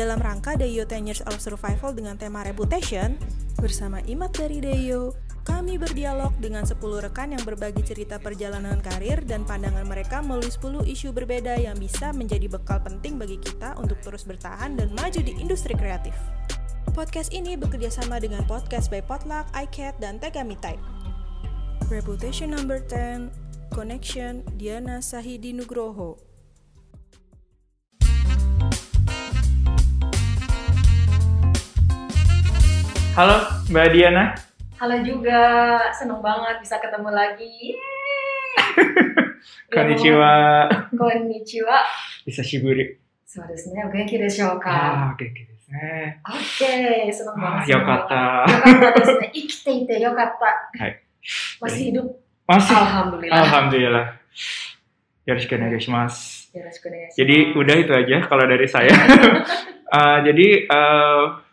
Dalam rangka Deyo 10 Years of Survival dengan tema Reputation, bersama Imat dari Deyo, kami berdialog dengan 10 rekan yang berbagi cerita perjalanan karir dan pandangan mereka melalui 10 isu berbeda yang bisa menjadi bekal penting bagi kita untuk terus bertahan dan maju di industri kreatif. Podcast ini bekerja sama dengan podcast by Potluck, iCat, dan Tegami Type. Reputation number 10, Connection, Diana Sahidi Nugroho. Halo Mbak Diana. Halo juga, seneng banget bisa ketemu lagi. Konnichiwa. Konnichiwa. Bisa shiburi. Seharusnya sebenarnya oke kita shoka. Ah, oke oke. Oke, seneng ah, banget. Ah, yokata. Yokata Ikiteite yokata. Hai. Masih hidup. Masih. Alhamdulillah. Alhamdulillah. Yoroshiku onegaishimasu. Yoroshiku onegaishimasu. Jadi udah itu aja kalau dari saya. uh, jadi uh,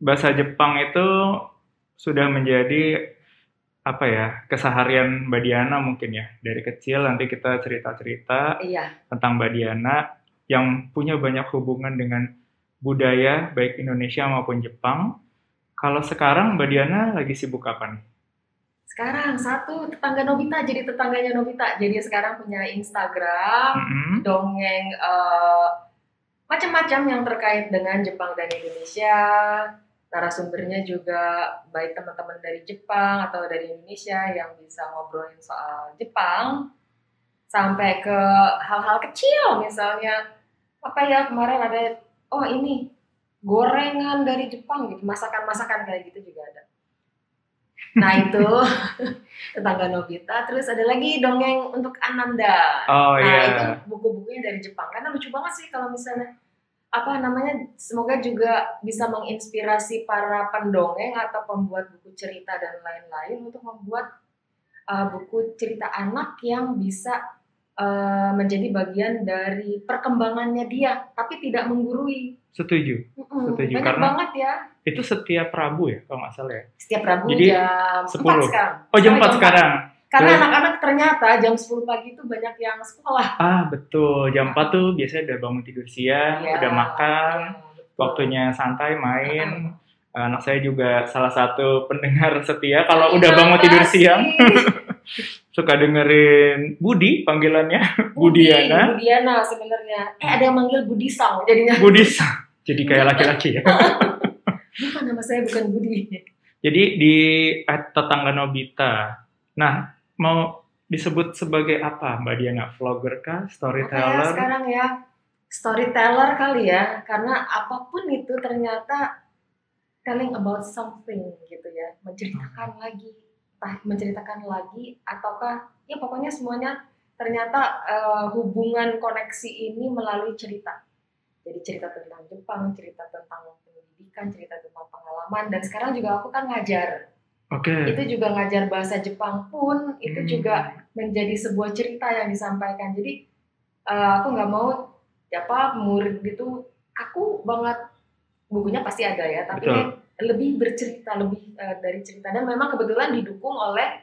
bahasa Jepang itu sudah menjadi apa ya keseharian Mbak Diana mungkin ya dari kecil nanti kita cerita-cerita Iya, tentang Mbak Diana yang punya banyak hubungan dengan budaya baik Indonesia maupun Jepang. Kalau sekarang Mbak Diana lagi sibuk apa nih? sekarang satu tetangga Nobita jadi tetangganya Nobita. Jadi sekarang punya Instagram, Mm-mm. dongeng eh, macam-macam yang terkait dengan Jepang dan Indonesia. Narasumbernya juga baik teman-teman dari Jepang atau dari Indonesia yang bisa ngobrolin soal Jepang sampai ke hal-hal kecil misalnya apa ya kemarin ada oh ini gorengan dari Jepang gitu masakan-masakan kayak gitu juga ada. Nah itu tetangga Nobita terus ada lagi dongeng untuk Ananda. Oh Nah, iya. itu buku-bukunya dari Jepang. Karena lucu banget sih kalau misalnya apa namanya semoga juga bisa menginspirasi para pendongeng atau pembuat buku cerita dan lain-lain untuk membuat uh, buku cerita anak yang bisa uh, menjadi bagian dari perkembangannya dia, tapi tidak menggurui. Setuju. Mm-mm, Setuju, Banyak karena- banget ya. Itu setiap Rabu ya kalau nggak salah ya. Setiap Rabu Jadi, jam 10. 4 sekarang. Oh jam 4 Sekarang jam sekarang. Karena anak-anak ternyata jam 10 pagi itu banyak yang sekolah. Ah betul. Jam 4 tuh biasanya udah bangun tidur siang, Iya, udah makan, iya, betul. waktunya santai main. Anak saya juga salah satu pendengar setia. Kalau udah Terima bangun tidur siang, suka dengerin Budi panggilannya. Budi, Budiana. Budiana sebenarnya. Eh ada yang manggil Budisang jadinya. Budis. Jadi kayak laki-laki ya. Bukan nama saya bukan Budi. Jadi di at tetangga Nobita. Nah, mau disebut sebagai apa Mbak Diana? Vlogger kah? Ya Storyteller? sekarang ya storyteller kali ya karena apa pun itu ternyata telling about something gitu ya menceritakan lagi entah menceritakan lagi ataukah ya pokoknya semuanya ternyata eh, hubungan koneksi ini melalui cerita jadi cerita tentang Jepang cerita tentang pendidikan cerita tentang pengalaman dan sekarang juga aku kan ngajar Oke. itu juga ngajar bahasa Jepang pun itu Hmm. juga menjadi sebuah cerita yang disampaikan jadi eh, aku nggak mau apa murid gitu kaku banget bukunya pasti ada ya tapi Betul. lebih bercerita lebih eh, dari cerita dan memang kebetulan didukung oleh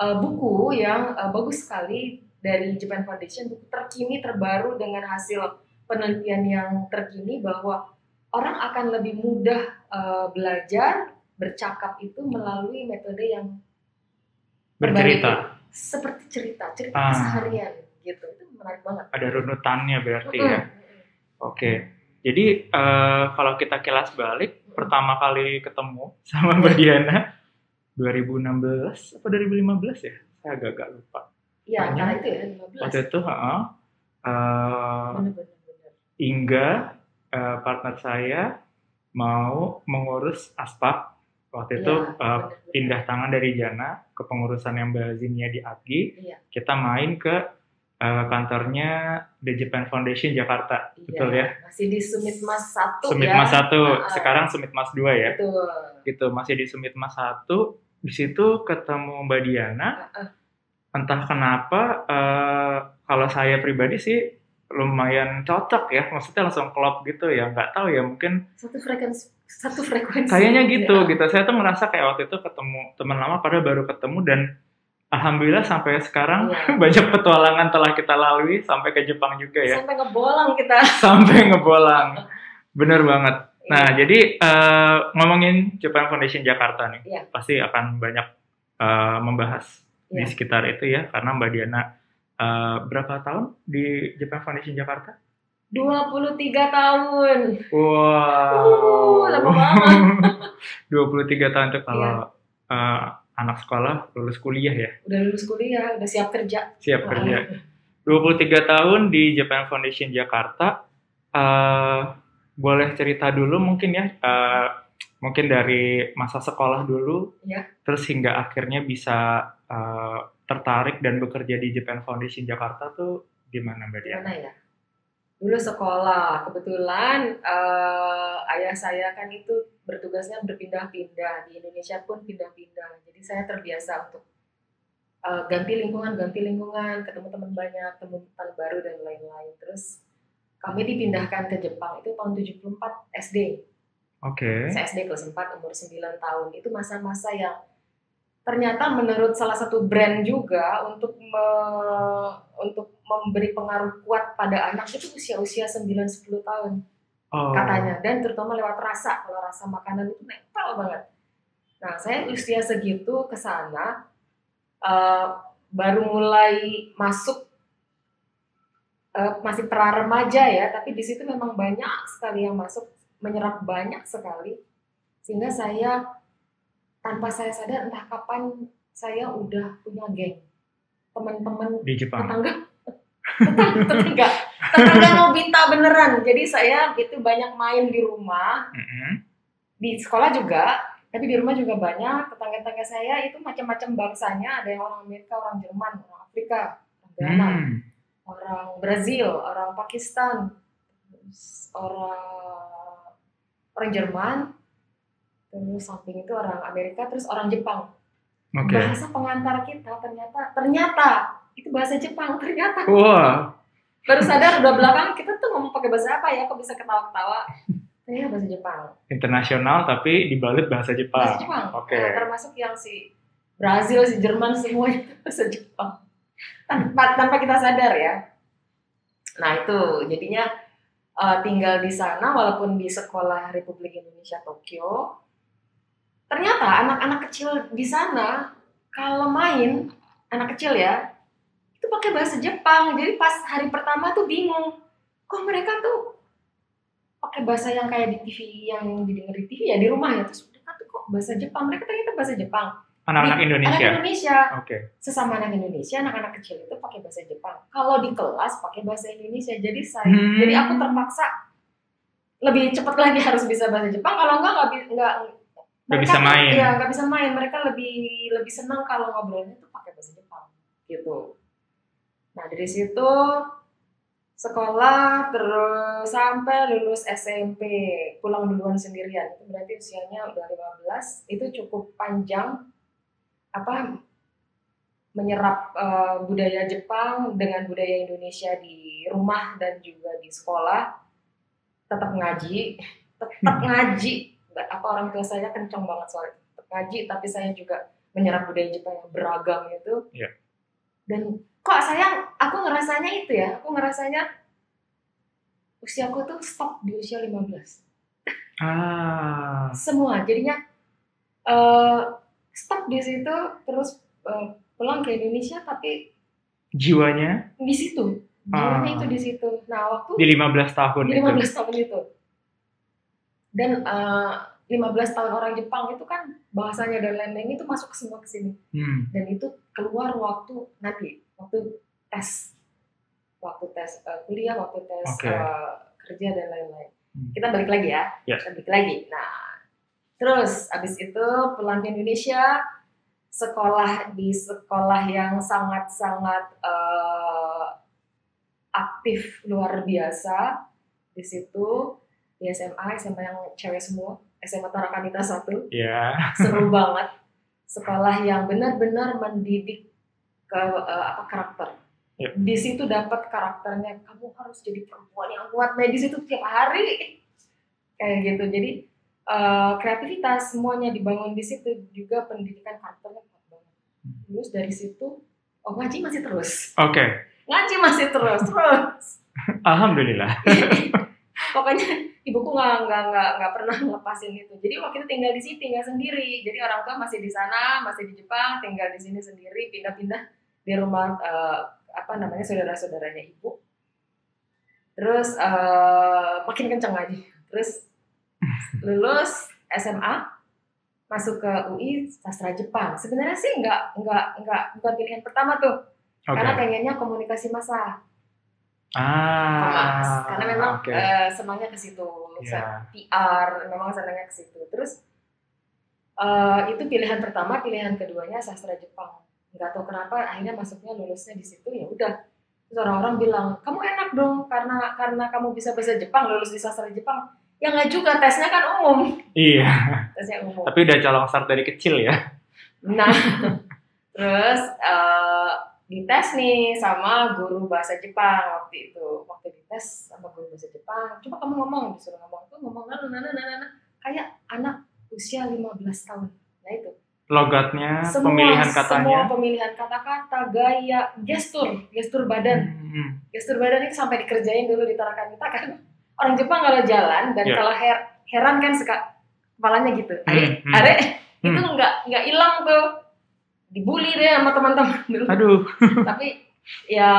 eh, buku yang eh, bagus sekali dari Japan Foundation buku terkini terbaru dengan hasil penelitian yang terkini bahwa orang akan lebih mudah eh, belajar bercakap itu melalui metode yang Bercerita. seperti cerita cerita Ah. keseharian gitu itu menarik banget Ada runutannya berarti Mm-mm. ya. Oke. Jadi eh, kalau kita kilas balik, pertama kali ketemu sama Mbak Diana 2016 apa 2015 ya? Saya agak-agak lupa. Iya, antara itu ya 15. Waktu itu, bener. Ingga eh, partner saya mau mengurus aspap. Waktu itu Iya, eh, bener-bener. pindah tangan dari Jana ke pengurusan yang Mbak Zinia di AGI. Iya. Kita main ke eh, kantornya The Japan Foundation Jakarta. Betul ya? Masih di Sumit Mas 1 Sumit ya. Mas 1, Ah, sekarang Sumit Mas 2 ya. Betul. Gitu, masih di Sumit Mas 1. Di situ ketemu Mbak Diana. Ah, ah. Entah kenapa eh, kalau saya pribadi sih lumayan cocok ya. Maksudnya langsung klop gitu ya. Nggak tahu ya, mungkin Satu frekuensi satu frekuensi. kayaknya gitu Ya. gitu. Saya tuh ngerasa kayak waktu itu ketemu teman lama padahal baru ketemu dan alhamdulillah sampai sekarang Iya. banyak petualangan telah kita lalui sampai ke Jepang juga ya. Sampai ngebolang kita. sampai ngebolang. Bener banget. Nah, Iya. jadi eh, ngomongin Japan Foundation Jakarta nih, Iya. pasti akan banyak eh, membahas di Iya. sekitar itu ya, karena Mbak Diana eh, berapa tahun di Japan Foundation Jakarta? 23 tahun. Wow. Uh, lama banget. 23 tahun tuh kalau eh, anak sekolah lulus kuliah ya, Udah lulus kuliah, udah siap kerja. siap Wah. kerja. 23 tahun di Japan Foundation Jakarta. eh, boleh cerita dulu mungkin ya, eh, mungkin dari masa sekolah dulu, Iya. terus hingga akhirnya bisa eh, tertarik dan bekerja di Japan Foundation Jakarta tuh gimana Mbak Diana? Gimana ya? Dulu sekolah, kebetulan eh, ayah saya kan itu bertugasnya berpindah-pindah di Indonesia pun pindah-pindah. Jadi saya terbiasa untuk eh, ganti lingkungan, ganti lingkungan, ketemu teman banyak, teman teman baru dan lain-lain. Terus kami dipindahkan ke Jepang itu tahun 74 SD. Oke. Saya SD kelas 4 umur 9 tahun. Itu masa-masa yang ternyata menurut salah satu brand juga untuk me- untuk memberi pengaruh kuat pada anak itu usia-usia 9-10 tahun Oh. katanya dan terutama lewat rasa kalau rasa makanan itu nempel banget. Nah saya usia segitu ke sana eh, baru mulai masuk eh, masih pra remaja ya tapi di situ memang banyak sekali yang masuk menyerap banyak sekali sehingga saya tanpa saya sadar entah kapan saya udah punya geng. Teman-teman Di Jepang. tetangga. Tetangga tetangga tetangga Nobita beneran. Jadi saya itu banyak main di rumah. Mm-mm. di sekolah juga tapi di rumah juga banyak. Tetangga-tetangga saya itu macam-macam bangsanya. Ada yang orang Amerika orang Jerman orang Afrika orang Ghana Hmm. orang Brazil orang Pakistan orang orang Jerman terus samping itu orang Amerika terus orang Jepang Oke. bahasa pengantar kita ternyata ternyata itu bahasa Jepang ternyata Wah. baru sadar udah belakang kita tuh ngomong pakai bahasa apa ya kok bisa ketawa-ketawa ternyata bahasa Jepang Internasional tapi dibalut bahasa Jepang. bahasa Jepang Oke. Nah, termasuk yang si Brazil si Jerman semua itu bahasa Jepang tanpa tanpa kita sadar ya nah itu jadinya eh, tinggal di sana walaupun di sekolah Republik Indonesia Tokyo ternyata anak-anak kecil di sana kalau main anak kecil ya itu pakai bahasa Jepang. Jadi pas hari pertama tuh bingung kok mereka tuh pakai bahasa yang kayak di TV yang didengar di TV ya di rumah ya. Terus mereka tuh kok bahasa Jepang? Mereka ternyata bahasa Jepang. Anak-anak Indonesia. anak Indonesia. Oke. sesama anak Indonesia anak-anak kecil itu pakai bahasa Jepang. Kalau di kelas pakai bahasa Indonesia. Jadi saya Hmm. jadi aku terpaksa lebih cepat lagi harus bisa bahasa Jepang. Kalau enggak nggak Nggak bisa main. Iya, nggak bisa main. Mereka lebih lebih senang kalau ngobrolnya tuh pakai bahasa Jepang gitu. Nah dari situ sekolah terus sampai lulus SMP pulang duluan sendirian itu berarti usianya udah 15 itu cukup panjang apa menyerap eh, budaya Jepang dengan budaya Indonesia di rumah dan juga di sekolah tetap ngaji tetap ngaji apa orang tua saya kencang banget soal itu. ngaji tapi saya juga menyerap budaya Jepang yang beragam itu Iya. dan kok saya aku ngerasanya itu ya aku ngerasanya usiaku tuh stop di usia 15 Ah. semua jadinya eh stop di situ terus eh, pulang ke Indonesia tapi Jiwanya di situ jiwanya Ah. itu di situ nah waktu di 15 tahun di itu. 15 tahun itu dan eh, 15 tahun orang Jepang itu kan bahasanya dan lain-lain itu masuk semua ke sini Hmm. dan itu keluar waktu nanti waktu tes waktu tes eh, kuliah waktu tes Oke. eh, kerja dan lain-lain Hmm. kita balik lagi ya Ya. kita balik lagi nah terus abis itu pulang ke Indonesia sekolah di sekolah yang sangat-sangat eh, aktif luar biasa di situ di SMA SMA yang cewek semua. SMA Tarakanita satu. Ya. seru banget. Sekolah yang benar-benar mendidik ke eh, apa karakter. Ya. di situ dapat karakternya kamu harus jadi perempuan yang kuat. Nah di situ tiap hari. Kayak gitu. Jadi eh, kreativitas semuanya dibangun di situ. Juga pendidikan karakternya kuat banget. Hmm. terus dari situ oh ngaji masih terus. Oke. ngaji masih terus terus. Alhamdulillah. pokoknya ibuku nggak nggak nggak nggak pernah ngelepasin itu. Jadi waktu itu tinggal di sini tinggal sendiri. Jadi orang tua masih di sana masih di Jepang tinggal di sini sendiri pindah-pindah di rumah eh, apa namanya saudara-saudaranya ibu. Terus eh, makin kenceng lagi. Terus lulus SMA masuk ke UI sastra Jepang. Sebenarnya sih nggak nggak nggak bukan pilihan pertama tuh. Oke. karena pengennya komunikasi massa Ah. Karena memang oke. eh, senangnya ke situ Iya. PR memang senangnya ke situ terus eh, itu pilihan pertama pilihan keduanya sastra Jepang nggak tahu kenapa akhirnya masuknya lulusnya di situ ya udah terus orang-orang bilang kamu enak dong karena karena kamu bisa bahasa Jepang lulus di sastra Jepang ya nggak juga tesnya kan umum Iya. tesnya umum Tapi udah colong start dari kecil ya. Nah, terus eh, dites nih sama guru bahasa Jepang waktu itu. Waktu dites sama guru bahasa Jepang, coba kamu ngomong, disuruh ngomong tuh ngomong nana nana nana nana kayak anak usia 15 tahun. Nah itu. Logatnya, Semua pemilihan semua katanya. pemilihan kata-kata, gaya, gestur, gestur badan. Hmm. Gestur badan itu sampai dikerjain dulu di Tarakanita kan. Orang Jepang kalau jalan dan Iya. kalau her- heran kan suka kepalanya gitu. Are, Hmm, hmm. are, Hmm. itu nggak nggak hilang tuh dibully deh sama teman-teman dulu Aduh. tapi ya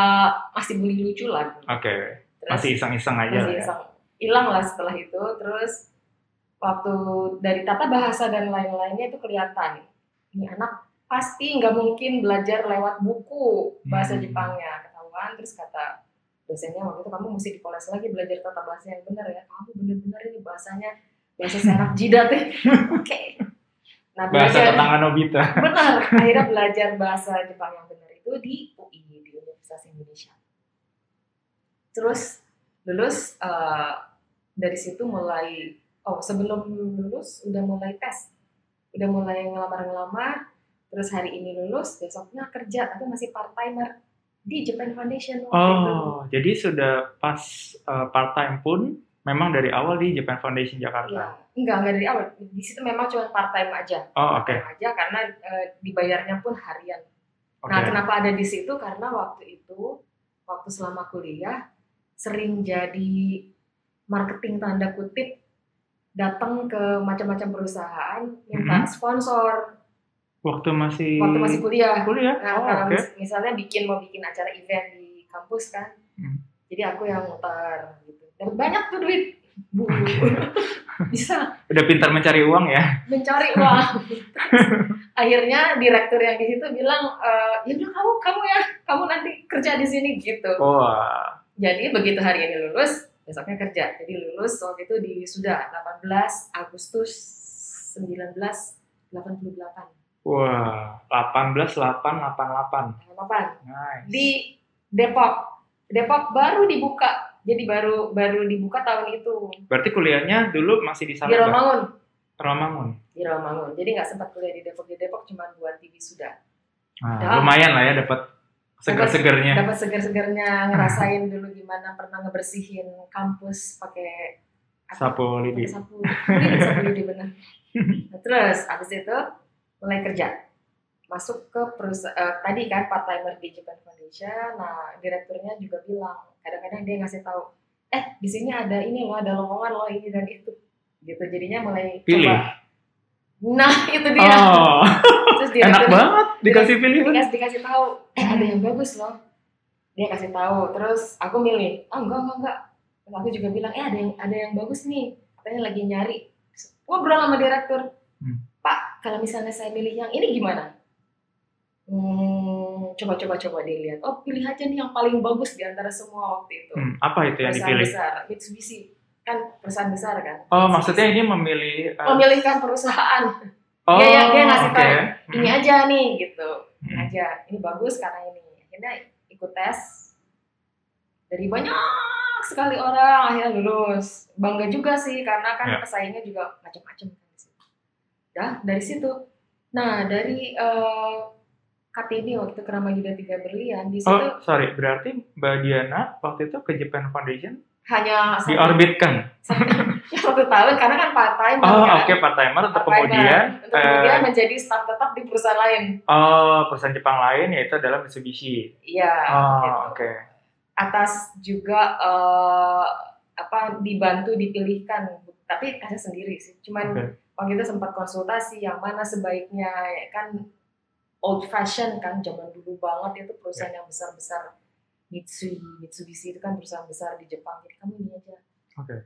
masih bully lucu lah Oke. Terus Masih iseng-iseng aja masih ya. iseng. hilang lah setelah itu terus waktu dari tata bahasa dan lain-lainnya itu kelihatan ini anak pasti nggak mungkin belajar lewat buku bahasa Hmm. Jepangnya ketahuan terus kata dosennya waktu itu kamu mesti dipoles lagi belajar tata bahasa yang benar ya kamu bener-bener ini bahasanya bahasa senak jidat ya oke nah Bahasa belajar tetangga Nobita. benar akhirnya belajar bahasa Jepang yang benar itu di UI di Universitas Indonesia terus lulus eh, dari situ mulai oh sebelum lulus udah mulai tes udah mulai ngelamar-ngelamar terus hari ini lulus besoknya kerja tapi masih part timer di Japan Foundation waktu itu. Oh, jadi sudah pas part time pun memang dari awal di Japan Foundation Jakarta. Enggak enggak dari awal di situ memang cuma part time aja Oh, oke. Part-time aja karena eh, dibayarnya pun harian Oke. Nah, kenapa ada di situ? Karena waktu itu, waktu selama kuliah, sering jadi marketing tanda kutip datang ke macam-macam perusahaan minta Mhm. sponsor Waktu masih waktu masih kuliah. kuliah. Nah, oh, mis- misalnya bikin mau bikin acara event di kampus kan, Hmm. jadi aku yang muter gitu. Dan banyak tuh duit, bu, bisa Udah pintar mencari uang ya. mencari uang. Terus, akhirnya direktur yang di situ bilang, e, ya udah kamu kamu ya, kamu nanti kerja di sini gitu. Wah. Jadi begitu hari ini lulus, besoknya kerja. Jadi lulus waktu itu di sudah 18 Agustus 1988. Wah, 18 8 88. Apa? Nice. Di Depok. Depok baru dibuka. Jadi baru baru dibuka tahun itu Berarti kuliahnya dulu masih di di sana, Mbak? Romangun. Rawamangun. Di Romangun. Jadi nggak sempat kuliah di Depok. Di Depok cuma buat TV sudah. Dah. lumayan lah ya dapat seger-segernya. Dapat segar-segarnya ngerasain dulu gimana pernah ngebersihin kampus pakai? Sapu lidi. sapu lidi, sapu lidi bener. Nah, terus abis itu mulai kerja masuk ke perusahaan tadi kan part timer di Japan Foundation. Nah direkturnya juga bilang kadang-kadang dia ngasih tahu eh di sini ada ini loh ada lowongan loh ini dan itu. Gitu jadinya mulai Pilih. coba. Nah itu dia. Oh, terus enak direktur banget dikasih pilihan. dikasih dikasih tahu eh ada yang bagus loh. Dia kasih tahu. Terus aku milih ah enggak enggak enggak. Terus aku juga bilang eh ada yang ada yang bagus nih. Katanya lagi nyari. Ngobrol sama direktur. Hmm. pak kalau misalnya saya milih yang ini gimana hmm, coba coba coba dilihat. Oh pilih aja nih yang paling bagus di antara semua waktu itu. Hmm, apa itu yang perusahaan dipilih? besar Mitsubishi. Kan perusahaan besar kan? Oh, maksudnya ini memilih uh, memilihkan perusahaan. Oh, dia- dia- dia ngasih oke. tahu, Hmm, ini aja nih gitu. Ini hmm. aja. Ini bagus karena ini. Akhirnya ikut tes. Dari banyak sekali orang akhirnya lulus. Bangga juga sih karena kan Ya. pesaingnya juga macam-macam kan. Dah dari situ. Nah dari eh, Kartini waktu Kerama Yuda Tiga Berlian di situ Oh, sorry. Berarti Mbak Diana waktu itu ke Japan Foundation hanya diorbitkan. satu tahun karena kan part time Oh, kan oke part timer untuk kemudian untuk kemudian eh, menjadi staf tetap di perusahaan lain oh perusahaan Jepang lain yaitu adalah Mitsubishi. iya Oh, gitu. oke. atas juga eh, apa dibantu dipilihkan tapi kasih sendiri sih cuman Oke. waktu itu sempat konsultasi yang mana sebaiknya ya kan old fashion kan zaman dulu banget itu perusahaan yang besar besar Mitsui Mitsubishi itu kan perusahaan besar di Jepang. Jadi kamu ini aja. Oke.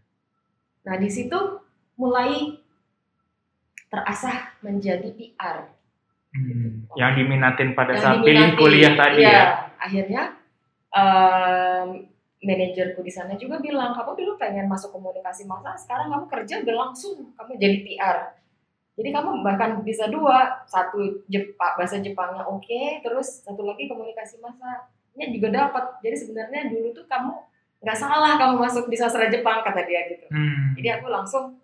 nah di situ mulai terasah menjadi PR Hmm, yang diminatin pada yang saat pilih kuliah tadi Iya, ya. Akhirnya em, manajerku di sana juga bilang kamu dulu pengen masuk komunikasi massa, sekarang kamu kerja udah langsung kamu jadi PR. Jadi kamu bahkan bisa dua, satu Jepang bahasa Jepangnya oke, terus satu lagi komunikasi massanya juga dapat. Jadi sebenarnya dulu tuh kamu nggak salah kamu masuk di sastra Jepang kata dia gitu. Hmm. Jadi aku langsung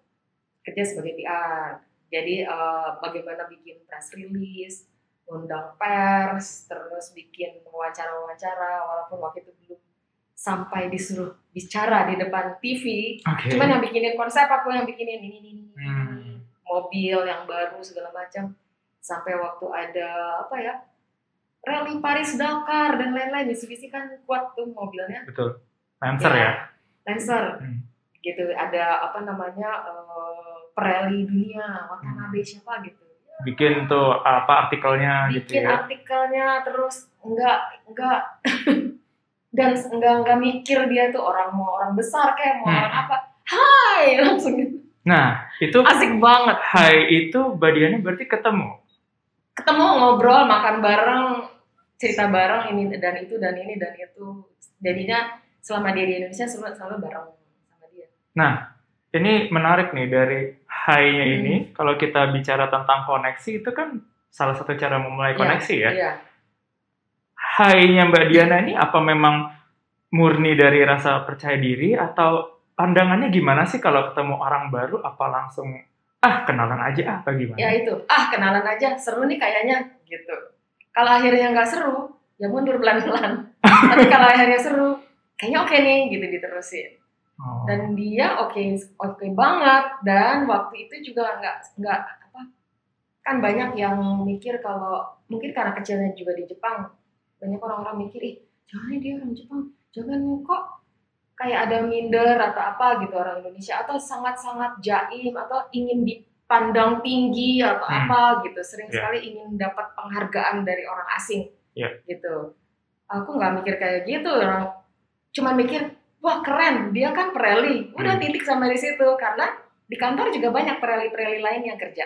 kerja sebagai PR. Jadi eh, bagaimana bikin press release, undang pers, terus bikin wawancara-wawancara, walaupun waktu itu belum sampai disuruh bicara di depan TV. Oke. Cuman yang bikinin konsep aku yang bikinin ini, ini, ini, ini, Hmm. Mobil yang baru segala macam. Sampai waktu ada apa ya? Rally Paris Dakar dan lain-lain Mitsubishi kan kuat tuh mobilnya. Betul. Lancer Ya. ya. Lancer Hmm. gitu ada apa namanya eh, pereli dunia Watanabe siapa gitu Bikin tuh apa artikelnya gitu bikin ya. artikelnya terus enggak enggak dan enggak enggak mikir dia tuh orang mau orang besar kayak mau Hmm. orang apa hai langsung gitu Nah, itu asik banget Hai itu Badiana berarti ketemu. ketemu ngobrol makan bareng cerita bareng ini dan itu dan ini dan itu jadinya selama dia di Indonesia selalu, selalu bareng sama dia Ini menarik nih dari Hai-nya Hmm. ini. Kalau kita bicara tentang koneksi itu kan salah satu cara memulai Iya, koneksi ya. iya Hai-nya Mbak Diana ini apa memang murni dari rasa percaya diri atau pandangannya gimana sih kalau ketemu orang baru? Apa langsung ah kenalan aja ah apa gimana? ya itu ah kenalan aja seru nih kayaknya gitu. Kalau akhirnya nggak seru ya mundur pelan pelan tapi kalau akhirnya seru kayaknya oke nih gitu diterusin. Oh. dan dia oke oke banget. Dan waktu itu juga nggak nggak apa kan banyak yang mikir kalau mungkin karena kecilnya juga di Jepang banyak orang-orang mikir ih jangan dia orang Jepang jangan kok kayak ada minder atau apa gitu orang Indonesia atau sangat-sangat jaim atau ingin dipandang tinggi atau Hmm. apa gitu sering Ya. sekali ingin dapat penghargaan dari orang asing Ya. gitu aku nggak mikir kayak gitu orang cuma mikir wah keren dia kan pereli udah Hmm. titik sama di situ karena di kantor juga banyak pereli-pereli lain yang kerja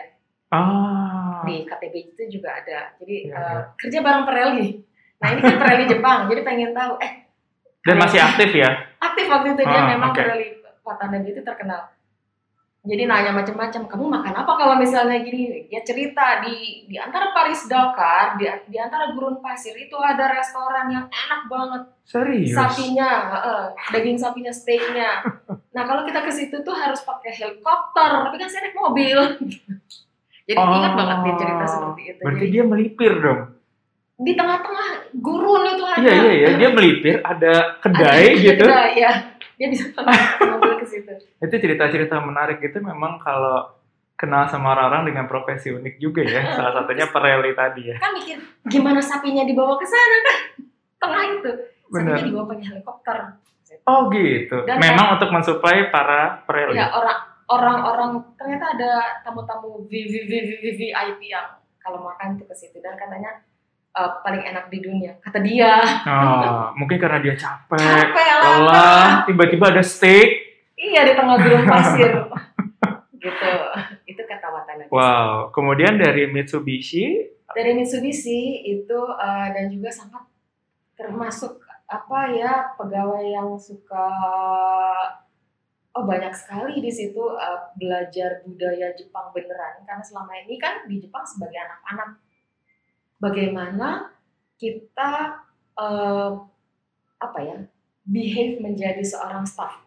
Ah. di KTB itu juga ada jadi Iya, eh, iya. kerja bareng pereli nah ini kan pereli Jepang jadi pengen tahu eh Dan masih aktif ya? aktif waktu itu dia Ah, memang oke. pereli Watanabe itu terkenal jadi nanya macam-macam kamu makan apa kalau misalnya gini dia cerita di di antara Paris Dakar di, di antara gurun pasir itu ada restoran yang enak banget Serius? sapinya, heeh, daging sapinya, steaknya. Nah kalau kita ke situ tuh harus pakai helikopter, tapi kan saya naik mobil. Jadi ingat Oh, banget dia cerita seperti itu. Berarti Jadi, dia melipir dong? Di tengah-tengah gurun itu ada. Iya iya iya, dia melipir ada kedai ada gitu. kedai, ya. Dia bisa mobil ke situ. Itu cerita-cerita menarik gitu memang kalau kenal sama orang-orang dengan profesi unik juga ya. Salah satunya pereli tadi ya. Kan mikir gimana sapinya dibawa ke sana kan? Tengah itu. Sapinya dibawa pakai helikopter. Oh gitu. Dan memang untuk mensuplai para pereli. Ya orang orang-orang ternyata ada tamu-tamu VIP yang kalau makan tuh ke situ dan katanya eh, paling enak di dunia. Kata dia. Oh, mungkin karena dia capek, capek lelah, lah tiba-tiba ada steak. iya di tengah gurun pasir. Gitu. Itu kata Watanabe. Wow. Kemudian dari Mitsubishi, dari Mitsubishi itu eh, dan juga sangat termasuk apa ya pegawai yang suka oh banyak sekali di situ eh, belajar budaya Jepang beneran. Karena selama ini kan di Jepang sebagai anak-anak bagaimana kita eh, apa ya behave menjadi seorang staff.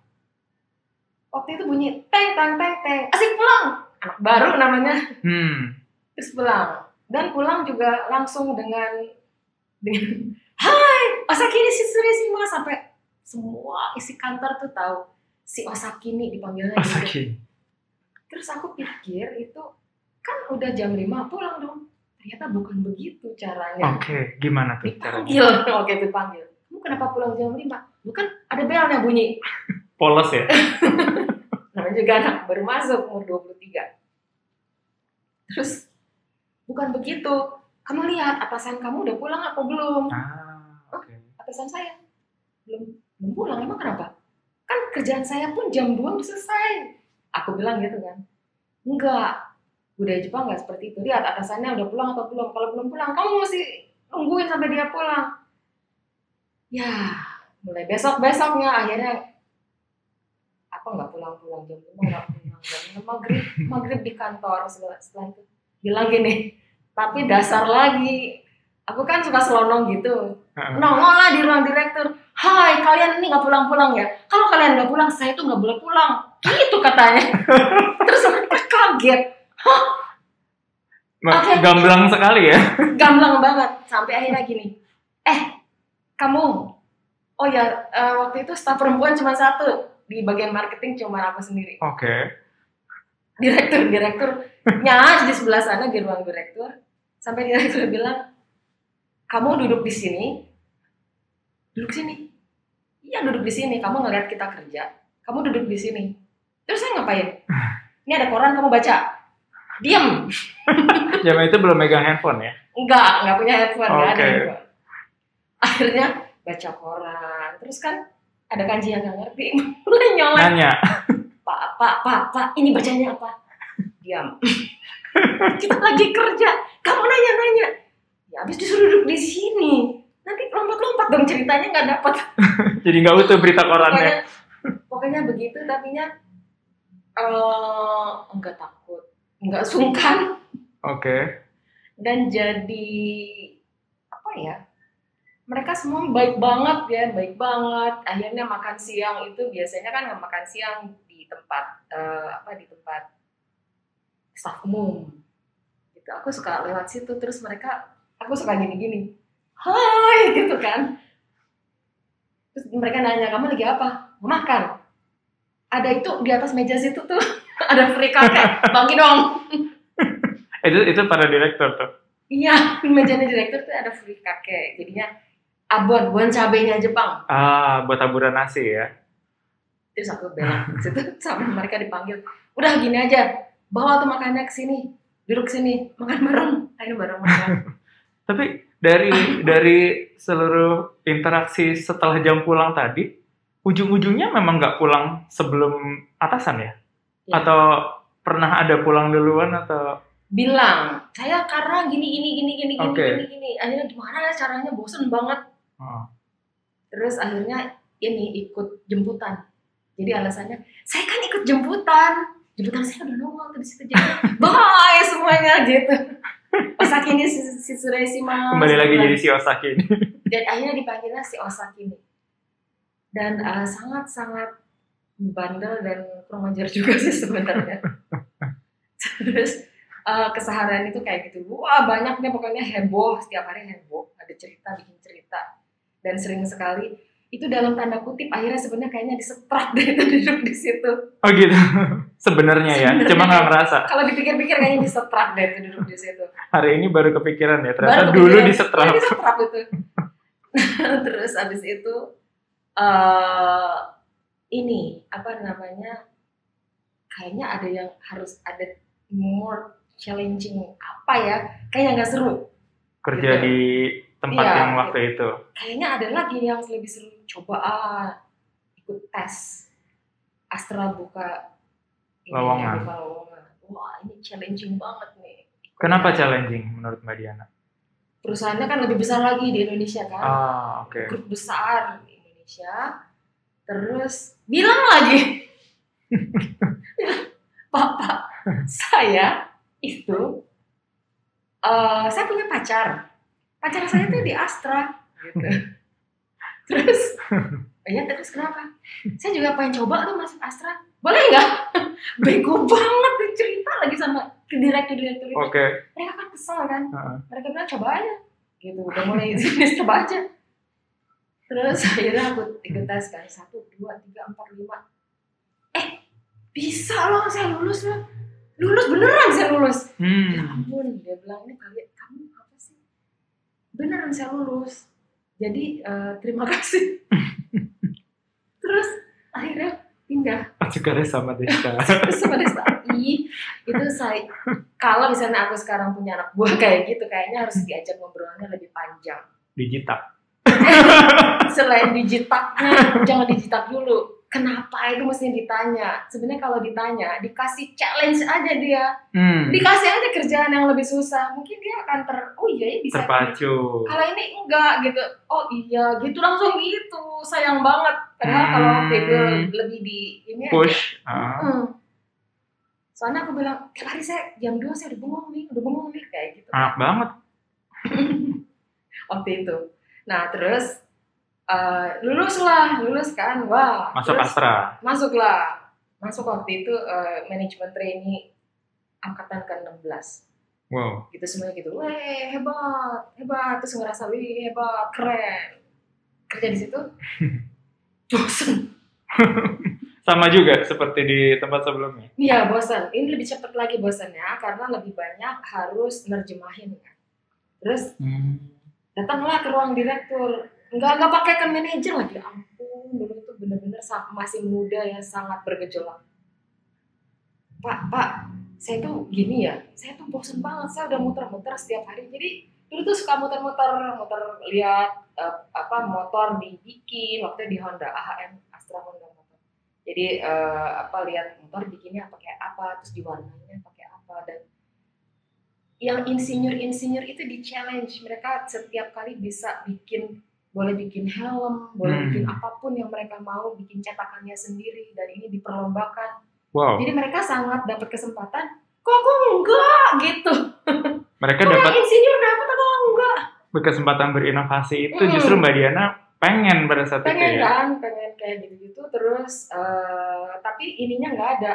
Waktu itu bunyi teng teng teng teng. Asik pulang. Anak baru namanya. Hmm, terus pulang. Dan pulang juga langsung dengan dengan Hai Osaki ini si Surishima sampai semua isi kantor tuh tahu si Osaki ini dipanggilnya gitu. Osaki. terus aku pikir itu kan udah jam 5 pulang dong ternyata bukan begitu caranya. Oke, gimana tuh caranya? dipanggil. Oke dipanggil. Kamu kenapa pulang jam 5 bukan ada belnya bunyi. Polos ya. namanya juga anak baru masuk umur 23 terus bukan begitu. Kamu lihat atasan kamu udah pulang apa belum? Ah, oke. atasan saya. Belum belum pulang emang kenapa? Kan kerjaan saya pun jam 2 udah selesai. Aku bilang gitu kan. Enggak budaya Jepang nggak seperti itu. Lihat atasannya udah pulang atau belum? Kalau belum pulang kamu mesti nungguin sampai dia pulang. Ya mulai besok besoknya akhirnya apa nggak pulang pulang jam lima nggak pulang jam lima maghrib maghrib di kantor setelah, setelah itu bilang gini tapi dasar lagi aku kan suka selonong gitu. Nongol lah di ruang direktur. Hai kalian ini nggak pulang-pulang ya? Kalau kalian nggak pulang saya tuh nggak boleh pulang. Gitu katanya. Terus mereka kaget Ma- Oke. Gamblang sekali ya. gamblang banget sampai akhirnya gini. Eh kamu oh ya eh, waktu itu staf perempuan cuma satu. Di bagian marketing cuma aku sendiri. Oke. direktur direkturnya di sebelah sana di ruang direktur. Sampai direktur bilang kamu duduk di sini. Duduk sini. Iya duduk di sini. Kamu ngeliat kita kerja. Kamu duduk di sini. Terus saya ngapain? Ini ada koran kamu baca diam Zaman itu belum megang handphone ya. enggak enggak punya handphone ada Oke. handphone akhirnya baca koran terus kan ada kanji yang nggak ngerti mulai nyolek Nanya. Pak, Pak, Pak, Pak, ini bacanya apa? Diam. Kita lagi kerja, kamu nanya-nanya. Ya habis disuruh duduk di sini. Nanti lompat-lompat dong ceritanya nggak dapat. Jadi nggak utuh berita korannya. Pokoknya, pokoknya begitu, tapi nya eh enggak takut, enggak sungkan, Oke. dan jadi apa ya? Mereka semua baik banget ya, baik banget. Akhirnya makan siang itu biasanya kan nggak makan siang di tempat eh, apa di tempat staf umum. Gitu. Aku suka lewat situ terus mereka, aku suka gini-gini, hai gitu kan. Terus mereka nanya kamu lagi apa? Mau makan? Ada itu di atas meja situ tuh ada free kakek, bagi dong. Itu itu para direktur tuh. Iya, mejanya direktur tuh ada free kakek. Jadinya abon, buan cabenya Jepang. Ah, buat taburan nasi ya. Terus aku belok situ sama mereka dipanggil. Udah gini aja, bawa tuh makannya ke sini. Duduk sini, makan bareng. Ayo bareng makan. Tapi dari dari seluruh interaksi setelah jam pulang tadi, ujung-ujungnya memang nggak pulang sebelum atasan ya? Ya. Atau pernah ada pulang duluan atau? Bilang, saya karena gini gini gini gini gini Oke. gini gini. Akhirnya gimana ya caranya bosen banget. Oh. Terus akhirnya ini ikut jemputan. Jadi alasannya, saya kan ikut jemputan. Jemputan saya udah nongol tuh di situ jadi bye semuanya gitu. Osaki ini si, si Sureshima. Kembali lagi jadi si Osaki ini. dan akhirnya dipanggilnya si Osaki ini. Dan eh, sangat-sangat bandel dan kurang ajar juga sih sebenarnya. Terus eh, keseharian itu kayak gitu. Wah banyaknya pokoknya heboh setiap hari heboh. Ada cerita bikin cerita dan sering sekali itu dalam tanda kutip akhirnya sebenarnya kayaknya disetrak deh itu duduk di situ. Oh gitu. Sebenarnya ya, cuma nggak ngerasa. Kalau dipikir-pikir kayaknya disetrak deh itu duduk di situ. Hari ini baru kepikiran ya, ternyata Baru dulu kepikiran. disetrap. Disetrap itu. Terus abis itu eh ini apa namanya? Kayaknya ada yang harus ada more challenging apa ya? Kayaknya nggak seru. Kerja Gitu. di tempat Iya, yang waktu itu. Kayaknya ada lagi yang lebih seru. Coba ah, ikut tes. Astra buka ini, Lowongan. buka lowongan. Wah ini challenging banget nih. Kenapa challenging menurut Mbak Diana? Perusahaannya kan lebih besar lagi di Indonesia kan. Ah, oke. grup besar di Indonesia terus bilang lagi bapak saya itu eh, saya punya pacar. Pacar saya tuh di Astra gitu. Terus "Oh ya terus kenapa? Saya juga pengen coba tuh masuk Astra. Boleh nggak? Bego banget cerita lagi sama direktur direktur itu. Oke. mereka kan kesel kan? Heeh. mereka bilang coba aja. Gitu udah mulai sini coba aja. Terus akhirnya aku ikut tes kan satu dua tiga empat lima. Eh bisa loh saya lulus loh lulus beneran saya lulus. Ya Hmm. ampun dia bilang ini kalian kamu apa sih? Beneran saya lulus. Jadi eh, terima kasih. Terus akhirnya pindah. Atsukare sama Deshita. sebenarnya ih itu saya kalau misalnya aku sekarang punya anak buah kayak gitu kayaknya harus diajak ngobrolnya lebih panjang. Digital. selain dijitaknya jangan dijitak dulu kenapa itu mesti ditanya sebenarnya kalau ditanya dikasih challenge aja dia Hmm. dikasih aja kerjaan yang lebih susah mungkin dia akan ter oh iya ya bisa Terpacu. kalau ini enggak gitu oh iya gitu langsung gitu sayang banget padahal Hmm. kalau waktu itu lebih di ini aja. Push. Ah. Hmm. soalnya aku bilang tiap hari saya jam 2 saya udah bengong nih udah bengong nih kayak gitu Anak banget. waktu itu nah terus eh, lulus lah lulus kan. Wah Masuk terus Astra. masuklah. Masuk waktu itu eh, manajemen trainee angkatan ke-16 Wow. gitu semuanya gitu. Weh hebat hebat. Terus ngerasa wih hebat keren. Kerja di situ? Bosan Sama juga seperti di tempat sebelumnya. iya bosan ini lebih cepat lagi bosannya karena lebih banyak harus nerjemahin kan. Terus Hmm. datanglah ke ruang direktur nggak nggak pakai kan manajer lagi. Ampun dulu tuh bener-bener masih muda ya sangat bergejolak. Pak pak saya tuh gini ya saya tuh bosan banget saya udah muter-muter setiap hari. Jadi dulu tuh suka muter-muter muter lihat eh, apa motor dibikin waktu di Honda AHM Astra Honda motor. Jadi eh, apa lihat motor bikinnya pakai apa terus diwarnainya pakai apa dan yang insinyur-insinyur itu di challenge. Mereka setiap kali bisa bikin boleh bikin helm, boleh Hmm. bikin apa pun yang mereka mau, bikin cetakannya sendiri dan ini diperlombakan. Wow. Jadi mereka sangat dapat kesempatan. Kok aku enggak gitu? Mereka Kok dapat insinyur dapat aku enggak? berkesempatan berinovasi itu Mm. justru Mbak Diana pengen pada saat Pengen itu ya. kan, pengen kayak gitu-gitu. Terus eh, tapi ininya nggak ada.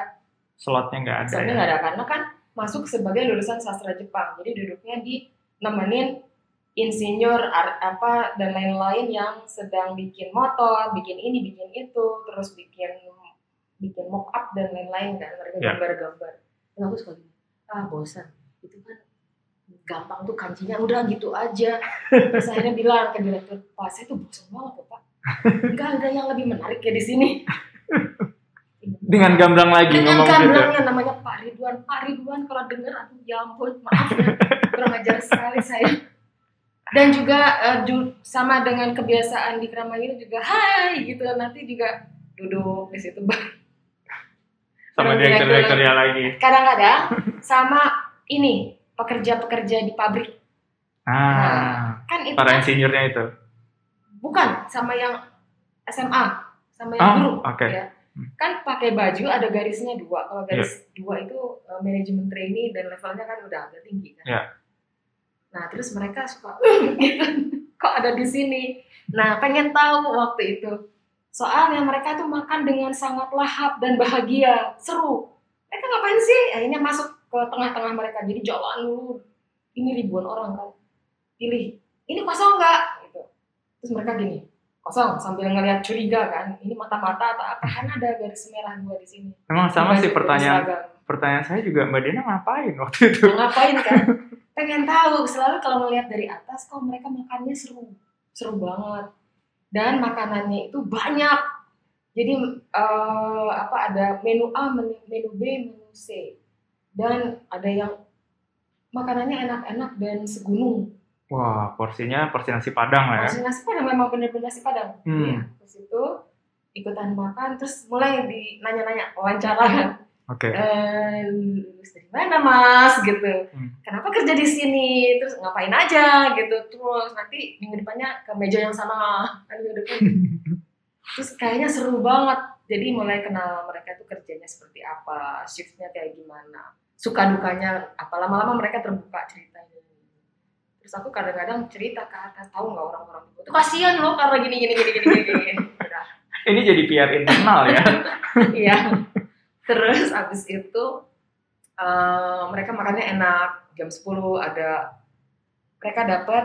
Slotnya nggak ada. Soalnya ya. nggak ada karena kan masuk sebagai lulusan sastra Jepang. Jadi duduknya di nemenin insinyur apa dan lain-lain yang sedang bikin motor, bikin ini, bikin itu, terus bikin bikin mock up dan lain-lain kan mereka Ya. gambar-gambar. Dan aku suka gini, ah bosan. Itu kan gampang tuh kancinya udah gitu aja. Terus akhirnya bilang ke direktur, Pak saya tuh bosan banget ya, Pak. Enggak ada yang lebih menarik ya di sini. Dengan gamblang lagi dengan ngomong gitu. gamblangnya namanya Pak Ridwan Pak Ridwan kalau denger aduh ya ampun maaf ya kurang ajar sekali saya dan juga eh, ju- sama dengan kebiasaan di Kramayu juga hai gitu nanti juga duduk di situ Sama Orang direktur-direkturnya lagi. kadang-kadang sama ini pekerja-pekerja di pabrik Ah, kan itu para kan insinyurnya itu. bukan sama yang SMA sama yang Ah, guru oke. ya kan pakai baju ada garisnya dua kalau garis dua itu eh, manajemen trainee dan levelnya kan udah agak tinggi kan Iya. Nah terus mereka suka gitu. Kok ada di sini? Nah pengen tahu waktu itu. Soalnya mereka tuh makan dengan sangat lahap dan bahagia. Seru. Mereka ngapain sih? Akhirnya masuk ke tengah-tengah mereka. Jadi jalan dulu ini ribuan orang kan? Pilih ini kosong nggak? Gitu. Terus mereka gini kosong sambil ngelihat curiga kan. Ini mata-mata atau apa? Kan ada garis merah dua di sini. Emang sama sih pertanyaan. seragam. Pertanyaan saya juga Mbak Diana ngapain waktu itu? Ngapain kan pengen tahu selalu kalau ngelihat dari atas kok mereka makannya seru seru banget dan makanannya itu banyak jadi eh, apa ada menu A menu, menu B menu C dan ada yang makanannya enak-enak dan segunung Wah, porsinya porsi nasi padang lah ya. Nasi nasi padang memang bener-bener nasi padang. Hmm. Iya. Terus itu ikutan makan, terus mulai di nanya-nanya wawancara kan. Oke. Eh, lulus dari mana mas? Gitu. Hmm. Kenapa kerja di sini? Terus ngapain aja? Gitu. Terus nanti minggu depannya ke meja yang sama. Kan minggu depan. terus kayaknya seru banget. Jadi mulai kenal mereka tuh kerjanya seperti apa, shiftnya kayak gimana, suka dukanya apa. Lama-lama mereka terbuka ceritanya. Terus aku kadang-kadang cerita ke atas, tahu nggak orang-orang itu tuh kasihan loh karena gini gini gini gini gini. Ini jadi PR internal ya. Iya. Terus abis itu eh, mereka makannya enak. Jam 10 ada mereka dapat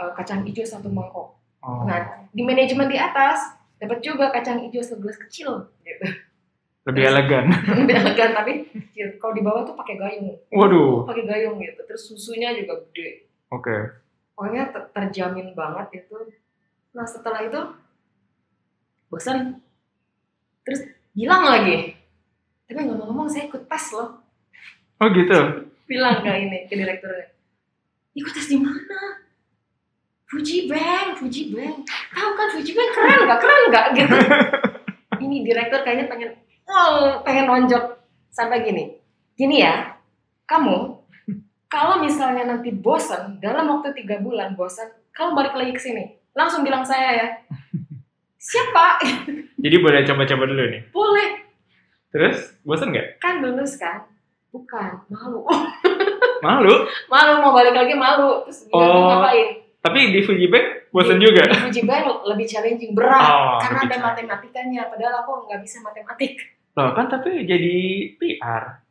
eh, kacang hijau satu mangkok. Oh, Nah, di manajemen di atas dapat juga kacang hijau segelas kecil gitu. lebih elegan. Lebih elegan tapi kecil. Kalau di bawah tuh pakai gayung. Waduh. Pakai gayung gitu. Terus susunya juga gede. Oke. Pokoknya ter- terjamin banget itu. Nah, setelah itu bosan. Terus bilang lagi tapi ngomong-ngomong saya ikut tes loh. Oh gitu. bilang ke ini ke direkturnya. Ikut tes di mana? Fuji Bank Fuji Bank. Tahu kan Fuji Bank keren nggak? Keren nggak? Gitu. Ini direktur kayaknya pengen oh, pengen nonjok. Sampai gini gini ya kamu kalau misalnya nanti bosan dalam waktu tiga bulan bosan kamu balik lagi ke sini. Langsung bilang saya ya. Siapa? Jadi boleh coba-coba dulu nih. boleh Terus bosan nggak? kan lulus kan bukan malu Malu. malu mau balik lagi malu terus bilang Oh. ngapain Tapi di Fuji Bank bosan Di- juga. di Fuji Bank lebih challenging berat Oh, karena ada matematikanya padahal aku nggak bisa matematik Loh kan tapi jadi PR.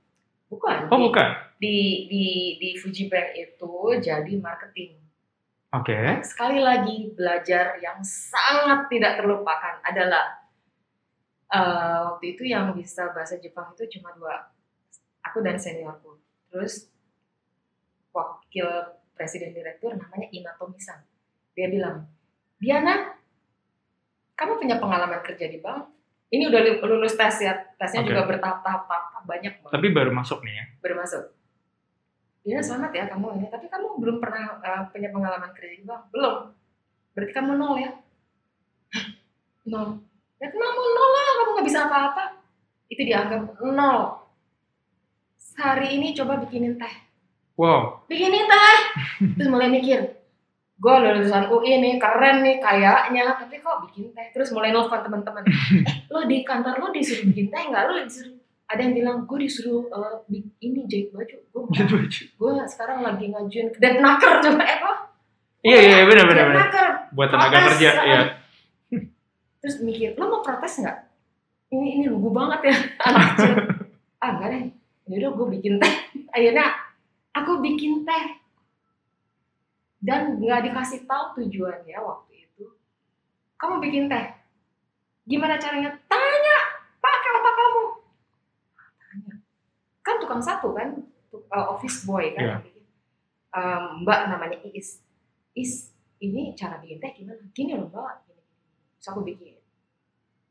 bukan Oh di, bukan. di di di Fuji Bank itu jadi marketing Oke. sekali lagi belajar yang sangat tidak terlupakan adalah eh, waktu itu yang bisa bahasa Jepang itu cuma dua aku dan seniorku terus wakil presiden direktur namanya Inato Misan dia bilang Diana kamu punya pengalaman kerja di bank ini udah lu- lulus tes ya tesnya Oke. juga bertahap-tahap tahap banyak banget Tapi baru masuk nih ya. bermasuk. Dina selamat ya kamu ini, tapi kamu belum pernah uh, punya pengalaman kerja di bank, belum? Berarti kamu nol ya? Nol. Ya kenapa nol lah, kamu nggak bisa apa-apa. Itu dianggap nol. Hari ini coba bikinin teh. Wow. Bikinin teh. Terus mulai mikir, gue lulusan UI nih, keren nih kayaknya, tapi kok bikin teh? Terus mulai nelfon teman-teman. eh, lo di kantor lo disuruh bikin teh nggak? Lo disuruh ada yang bilang gue disuruh bi- ini jahit baju gue baju. gue sekarang lagi ngajuin ke Detnaker coba eh apa Iya iya iya, benar benar benar. Buat tenaga kerja ah. Terus mikir lo mau protes nggak? Ini ini lugu banget ya anak kecil. Ah enggak deh. Yaudah gue bikin teh. Akhirnya aku bikin teh. Dan nggak dikasih tahu tujuannya waktu itu kamu bikin teh. Gimana caranya? Tanya pakai otak kamu. Tanya. Kan tukang satu kan uh, office boy kan. Iya. Um, mbak namanya Iis. Is ini cara bikin teh gimana? Gini loh mbak. Terus aku bikin.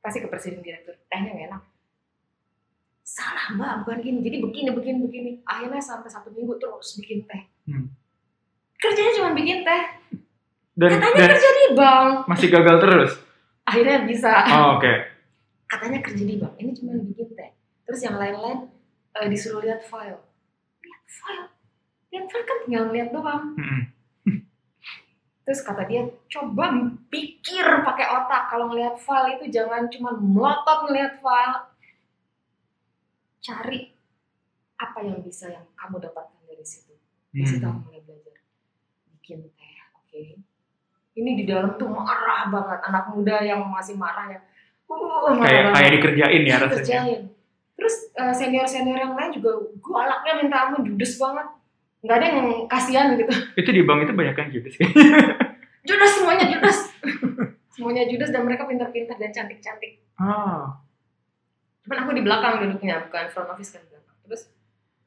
Kasih ke presiden direktur tehnya nggak enak. Salah mbak. Bukan gini. Jadi begini begini begini. Akhirnya sampai satu minggu terus bikin teh. Hmm. kerjanya cuma bikin teh. Dan, katanya dan kerja di bank. masih gagal terus. akhirnya bisa. Oh, oke. katanya kerja di bank. Ini cuma bikin teh. Terus yang lain-lain eh, disuruh lihat file. Lihat file? Lihat file kan tinggal lihat doang. Mm-mm. Terus kata dia coba pikir pakai otak kalau ngelihat file itu jangan cuma melotot ngelihat file cari apa yang bisa yang kamu dapatkan dari situ di situ Hmm. aku mulai belajar bikin teh oke ini di dalam tuh marah banget anak muda yang masih marah ya uh, marah Kayak banget. kayak dikerjain ya rasanya. Kerjain. terus senior senior yang lain juga galaknya minta ampun judes banget nggak ada yang kasihan gitu Itu di bank itu banyak yang judes. semuanya judes semuanya judes dan mereka pintar-pintar dan cantik-cantik. Ah. cuman aku di belakang duduknya bukan front office kan di belakang. Terus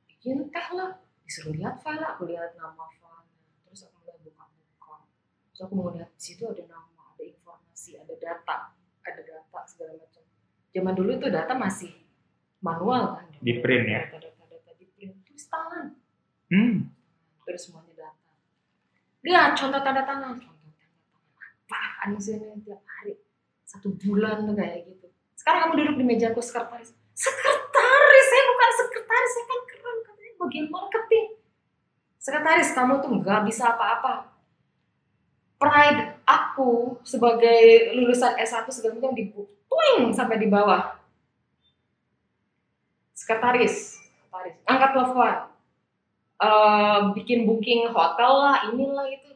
bikin teh lah. Disuruh lihat file lah aku lihat nama file terus aku mulai buka-buka terus aku mau lihat di situ ada nama ada informasi ada data ada data segala macam. Zaman dulu tuh data masih manual kan. Di print ya? data data data di print. Tulis tangan. Hmm. terus semuanya data. Lihat contoh tanda tangan apaan sih ini tiap hari? Satu bulan tuh kayak gitu. Sekarang kamu duduk di mejaku sekretaris. Sekretaris saya bukan sekretaris saya kan keren katanya bagian marketing. Sekretaris kamu tuh nggak bisa apa-apa. Pride aku sebagai lulusan S1 segala macam dibutuhin sampai di bawah. Sekretaris sekretaris. Angkat telepon. Eh, bikin booking hotel lah inilah itu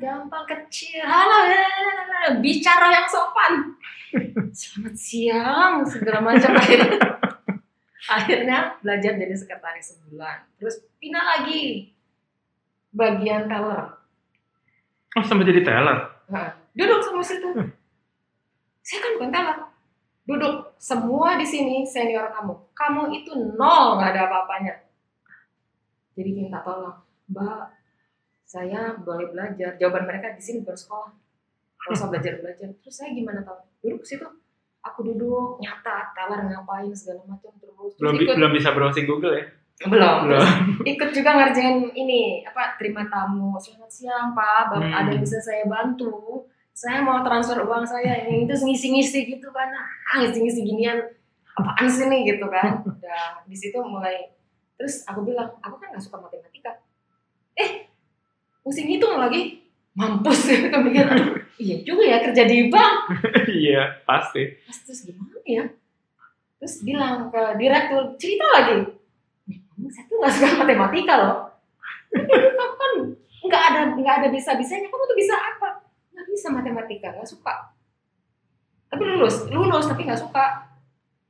gampang kecil. Halo lalalala. bicara yang sopan. Selamat siang segala macam. Akhirnya akhirnya belajar jadi sekretaris sebulan. Terus pindah lagi. Bagian teller. Oh, sampai jadi teller. Nah, duduk sama situ saya kan bukan teller. Duduk. Semua di sini senior kamu. Kamu itu nol nggak ada apa-apanya. Jadi minta tolong. Mbak saya boleh belajar. Jawaban mereka di sini baru sekolah. Nggak usah belajar belajar. Terus saya gimana tahu? Duduk situ. Aku duduk nyata teller ngapain segala macam terus, terus belum ikut. belum bisa browsing Google ya? Belum. Belum. Terus ikut juga ngerjain ini apa terima tamu. Selamat siang pak. Bang, Hmm. ada yang bisa saya bantu? Saya mau transfer uang saya ini. Itu ngisi-ngisi gitu kan. Ah ngisi-ngisi ginian. Apaan sih nih gitu kan. Udah di situ mulai. Terus aku bilang aku kan nggak suka matematika. Eh mesti ngitung lagi mampus gitu mikir aduh iya juga ya kerja di bank iya pasti Terus, terus gimana ya? Terus bilang ke direktur, cerita lagi. "Nih, kamu saya tuh gak suka matematika loh. Kamu kan nggak ada nggak ada bisa bisanya. Kamu tuh bisa apa? Nggak bisa matematika, nggak suka. Tapi lulus, lulus tapi nggak suka.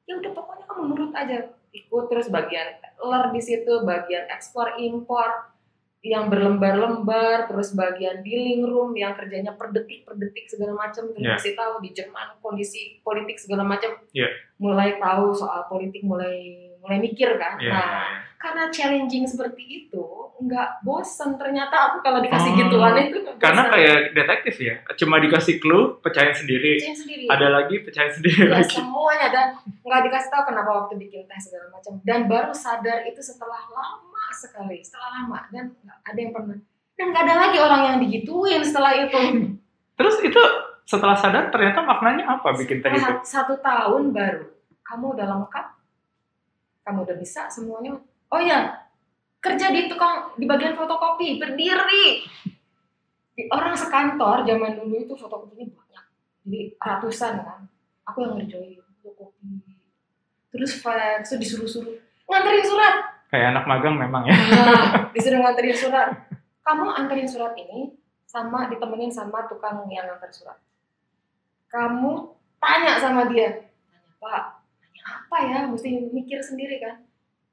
Ya udah pokoknya kamu nurut aja. Ikut terus bagian teller di situ, bagian ekspor impor yang berlembar-lembar, terus bagian dealing room yang kerjanya per detik per detik segala macam, terus Yeah. kasih tahu di Jerman kondisi politik segala macam, Yeah. mulai tahu soal politik, mulai mulai mikir kan. Iya, Nah, karena challenging seperti itu, nggak bosen. Ternyata aku kalau dikasih Oh, gituan itu karena bosen. kayak detektif ya cuma dikasih clue pecahin sendiri. Kerjain sendiri. ada lagi pecahin sendiri Ya, lagi. semuanya. Dan nggak dikasih tahu kenapa waktu bikin teh segala macam. Dan baru sadar itu setelah lama sekali setelah lama. Dan ada yang pernah dan nggak ada lagi orang yang digituin setelah itu. Terus itu setelah sadar ternyata maknanya apa bikin teh itu? satu tahun baru kamu udah lengkap kamu udah bisa semuanya. Oh ya kerja di tukang di bagian fotokopi berdiri. Di orang sekantor zaman dulu itu fotokopinya banyak. Jadi ratusan kan. Aku yang ngerjain fotokopi. Terus fax terus disuruh-suruh. Nganterin surat. Kayak anak magang memang ya. Nah, disuruh nganterin surat. Kamu anterin surat ini sama ditemenin sama tukang yang nganter surat. Kamu tanya sama dia, tanya Pak, apa ya? Mesti mikir sendiri kan.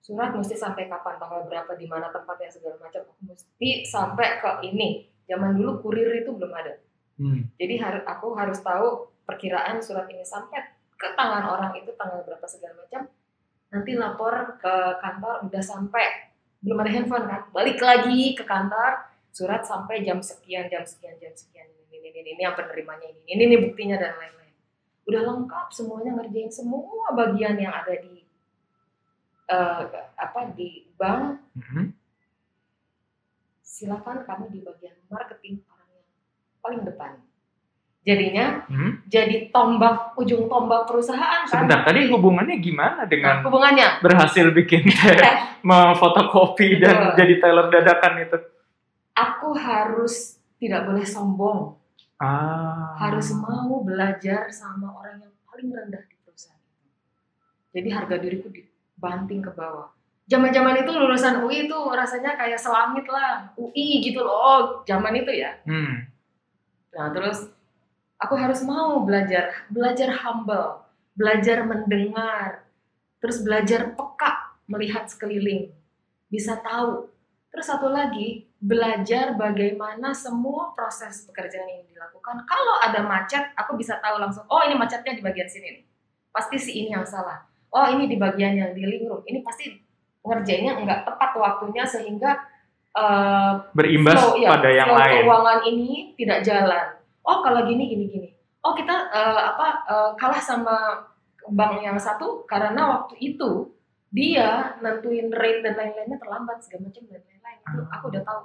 Surat mesti sampai kapan, tanggal berapa, di mana tempatnya segala macam. Aku mesti sampai ke ini. Zaman dulu kurir itu belum ada. Hmm. Jadi harus aku harus tahu perkiraan surat ini sampai ke tangan orang itu tanggal berapa segala macam. Nanti lapor ke kantor udah sampai belum ada handphone kan. Balik lagi ke kantor, surat sampai jam sekian, jam sekian, jam sekian. Ini ini ini, ini yang penerimanya ini. Ini ini buktinya dan lain-lain. Udah lengkap semuanya ngerjain semua bagian yang ada di eh, apa di bank. Mhm. Silakan kamu di bagian marketing orang yang paling depan. Jadinya Hmm. jadi tombak ujung tombak perusahaan kan. sebentar tadi hubungannya gimana Nah, dengan hubungannya berhasil bikin teh memfotokopi dan jadi teller dadakan itu aku harus tidak boleh sombong, ah harus mau belajar sama orang yang paling rendah di perusahaan. Jadi harga diriku dibanting ke bawah. Zaman-zaman itu lulusan UI itu rasanya kayak selangit lah, UI gitu loh, zaman itu ya. hmm. Nah, terus aku harus mau belajar, belajar humble, belajar mendengar, terus belajar peka melihat sekeliling, bisa tahu. Terus satu lagi, belajar bagaimana semua proses pekerjaan ini dilakukan. Kalau ada macet, aku bisa tahu langsung, oh ini macetnya di bagian sini nih. Pasti si ini yang salah. Oh ini di bagian yang dealing room. Ini pasti ngerjainnya nggak tepat waktunya sehingga eh, berimbas flow, iya, pada yang lain keuangan ini tidak jalan. Oh kalau gini gini gini. Oh kita eh, apa eh, kalah sama bank yang satu karena waktu itu dia nentuin rate dan lain-lainnya terlambat segala macam dan lain-lain itu Ah. aku udah tahu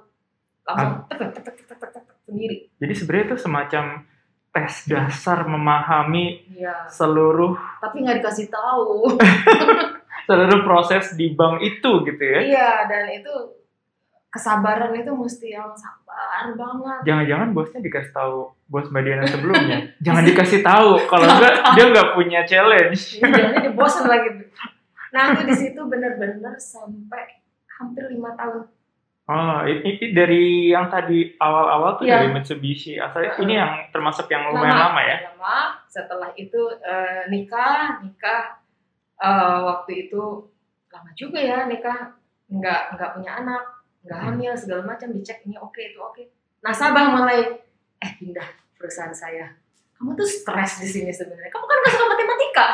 langsung tek tek tek tek tek tek, tek, sendiri. jadi sebenarnya itu semacam tes dasar memahami Iya. seluruh Tapi nggak dikasih tahu. seluruh proses di bank itu gitu ya iya dan itu kesabaran itu mesti yang sabar banget. jangan-jangan bosnya dikasih tahu bos Mbak Diana sebelumnya jangan dikasih tahu kalau enggak dia nggak punya challenge Jangan dia bosan lagi. Nah aku di situ bener-bener sampai hampir lima tahun. oh ini, ini dari yang tadi awal-awal tuh Iya. dari Mitsubishi asalnya ini yang termasuk yang lumayan lama, ya Lama. Setelah itu eh, nikah, nikah eh, waktu itu lama juga ya nikah, nggak nggak punya anak, nggak Hmm. hamil segala macam dicek ini oke itu oke. Nasabah mulai eh pindah perusahaan saya. Kamu tuh stres di sini sebenarnya. Kamu kan nggak suka matematika.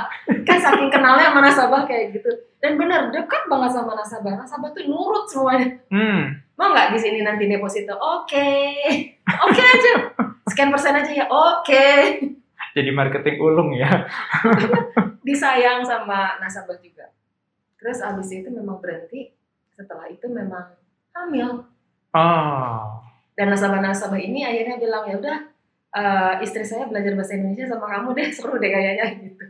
Kan saking kenalnya sama nasabah kayak gitu. Dan benar dekat banget sama nasabah. Nasabah tuh nurut semuanya. hmm Mau nggak di sini nanti deposito? Oke. Oke aja. Sekian persen aja ya. Oke. Jadi marketing ulung ya. disayang sama nasabah juga. Terus abis itu memang berhenti. Setelah itu memang hamil. Oh. Dan nasabah-nasabah ini akhirnya bilang ya udah eh, istri saya belajar bahasa Indonesia sama kamu deh seru deh kayaknya gitu.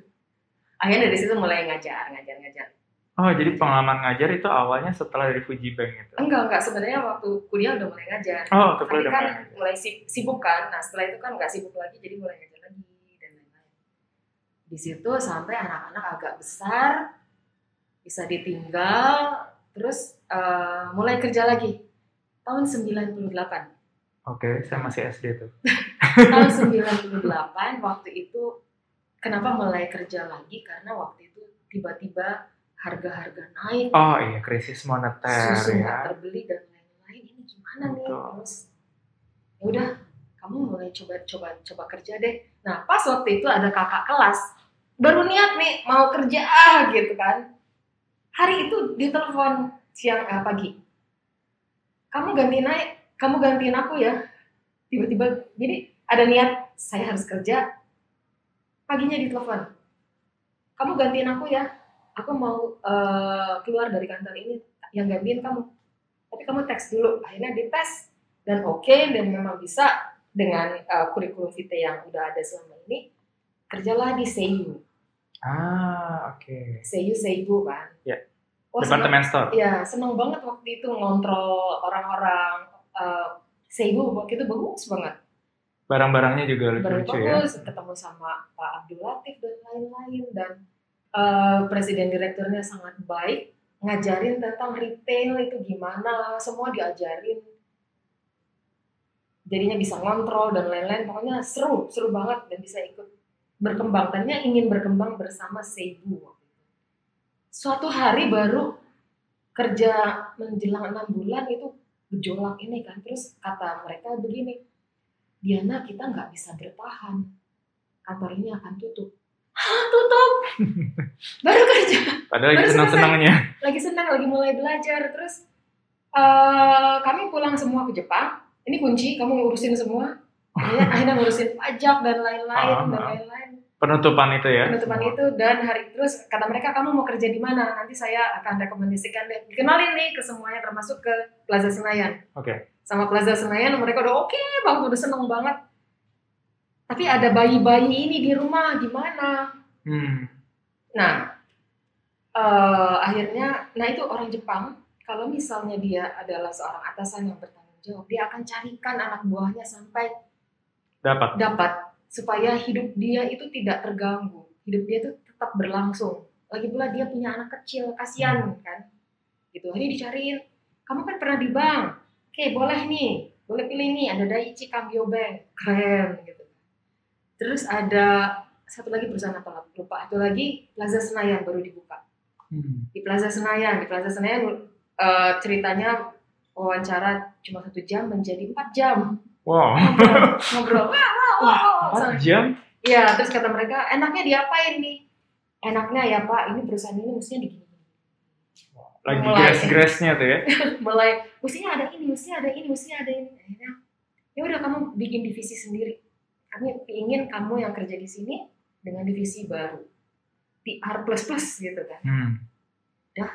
Akhirnya dari situ mulai ngajar, ngajar, ngajar. Oh, jadi pengalaman ngajar itu awalnya setelah dari Fuji Bank itu. Enggak, enggak. Sebenarnya waktu kuliah udah mulai ngajar. Oh, Tapi udah kan mulai mulai si- sibuk kan. Nah setelah itu kan nggak sibuk lagi, jadi mulai ngajar lagi dan lain-lain. Di situ sampai anak-anak agak besar, bisa ditinggal, terus eh, mulai kerja lagi. Tahun 98. Oke, saya masih SD tuh. Tahun 98 waktu itu kenapa mulai kerja lagi? Karena waktu itu tiba-tiba harga-harga naik, Oh iya, krisis moneter susu ya. terbeli dan lain-lain. Ini gimana nih? Betul. Terus ya udah, kamu mulai coba-coba coba kerja deh. Nah pas waktu itu ada kakak kelas baru niat nih mau kerja ah gitu kan. Hari itu ditelepon siang eh, pagi. Kamu gantiin naik, kamu gantiin aku ya. Tiba-tiba jadi ada niat saya harus kerja. Paginya ditelepon. Kamu gantiin aku ya. Aku mau eh, keluar dari kantor ini yang gantiin kamu tapi kamu teks dulu akhirnya dites dan oke dan memang bisa dengan uh, kurikulum vitae yang udah ada selama ini kerjalah di Seiyu Ah, oke. Seiyu Seibu kan Ya. Wah, seneng, Departemen store. ya seneng banget waktu itu ngontrol orang-orang uh, Seibu waktu itu bagus banget. Barang-barangnya juga baru lucu ya. ketemu sama Pak Abdul Latif dan lain-lain. Dan uh, presiden direkturnya sangat baik ngajarin tentang retail itu gimana semua diajarin. Jadinya bisa ngontrol dan lain-lain. Pokoknya seru seru banget dan bisa ikut berkembang. Tadinya ingin berkembang bersama Seibu waktu itu. suatu hari baru kerja menjelang enam bulan itu gejolak ini kan. Terus kata mereka begini Diana kita nggak bisa bertahan. Kantor ini akan tutup. Hah, tutup? Baru kerja. Padahal lagi Baru senang-senangnya. lagi senang lagi mulai belajar. Terus eh kami pulang semua ke Jepang. Ini kunci kamu ngurusin semua. Akhirnya, akhirnya ngurusin pajak dan lain-lain Ah, dan ah. lain-lain Penutupan itu ya. penutupan semua. itu dan hari terus kata mereka kamu mau kerja di mana nanti saya akan rekomendasikan deh dikenalin nih ke semuanya termasuk ke Plaza Senayan Oke. sama Plaza Senayan mereka udah oke banget udah seneng banget tapi ada bayi-bayi ini di rumah gimana Hmm. Nah, eh, akhirnya, nah itu orang Jepang, kalau misalnya dia adalah seorang atasan yang bertanggung jawab, dia akan carikan anak buahnya sampai Dapat. dapat supaya hidup dia itu tidak terganggu, hidup dia itu tetap berlangsung. Lagi pula dia punya anak kecil, kasihan kan? Gitu, akhirnya dicariin. Kamu kan pernah di bank, oke boleh nih, boleh pilih nih, ada Daiichi Kangyo Bank, keren gitu. Terus ada satu lagi perusahaan apa lupa, itu lagi Plaza Senayan baru dibuka Hmm. di Plaza Senayan. Di Plaza Senayan eh, ceritanya wawancara cuma satu jam menjadi empat jam Wow. ngobrol, ngobrol. Wah, wah, wah. Empat jam? Iya, terus kata mereka enaknya diapain nih? Enaknya ya Pak, ini perusahaan ini mestinya digini. Lagi Mulai. grass-grassnya tuh ya. Mulai mestinya ada ini, mestinya ada ini, mestinya ada ini. Akhirnya ya udah kamu bikin divisi sendiri. Kami ingin kamu yang kerja di sini dengan divisi baru. PR plus plus gitu kan. Hmm. ya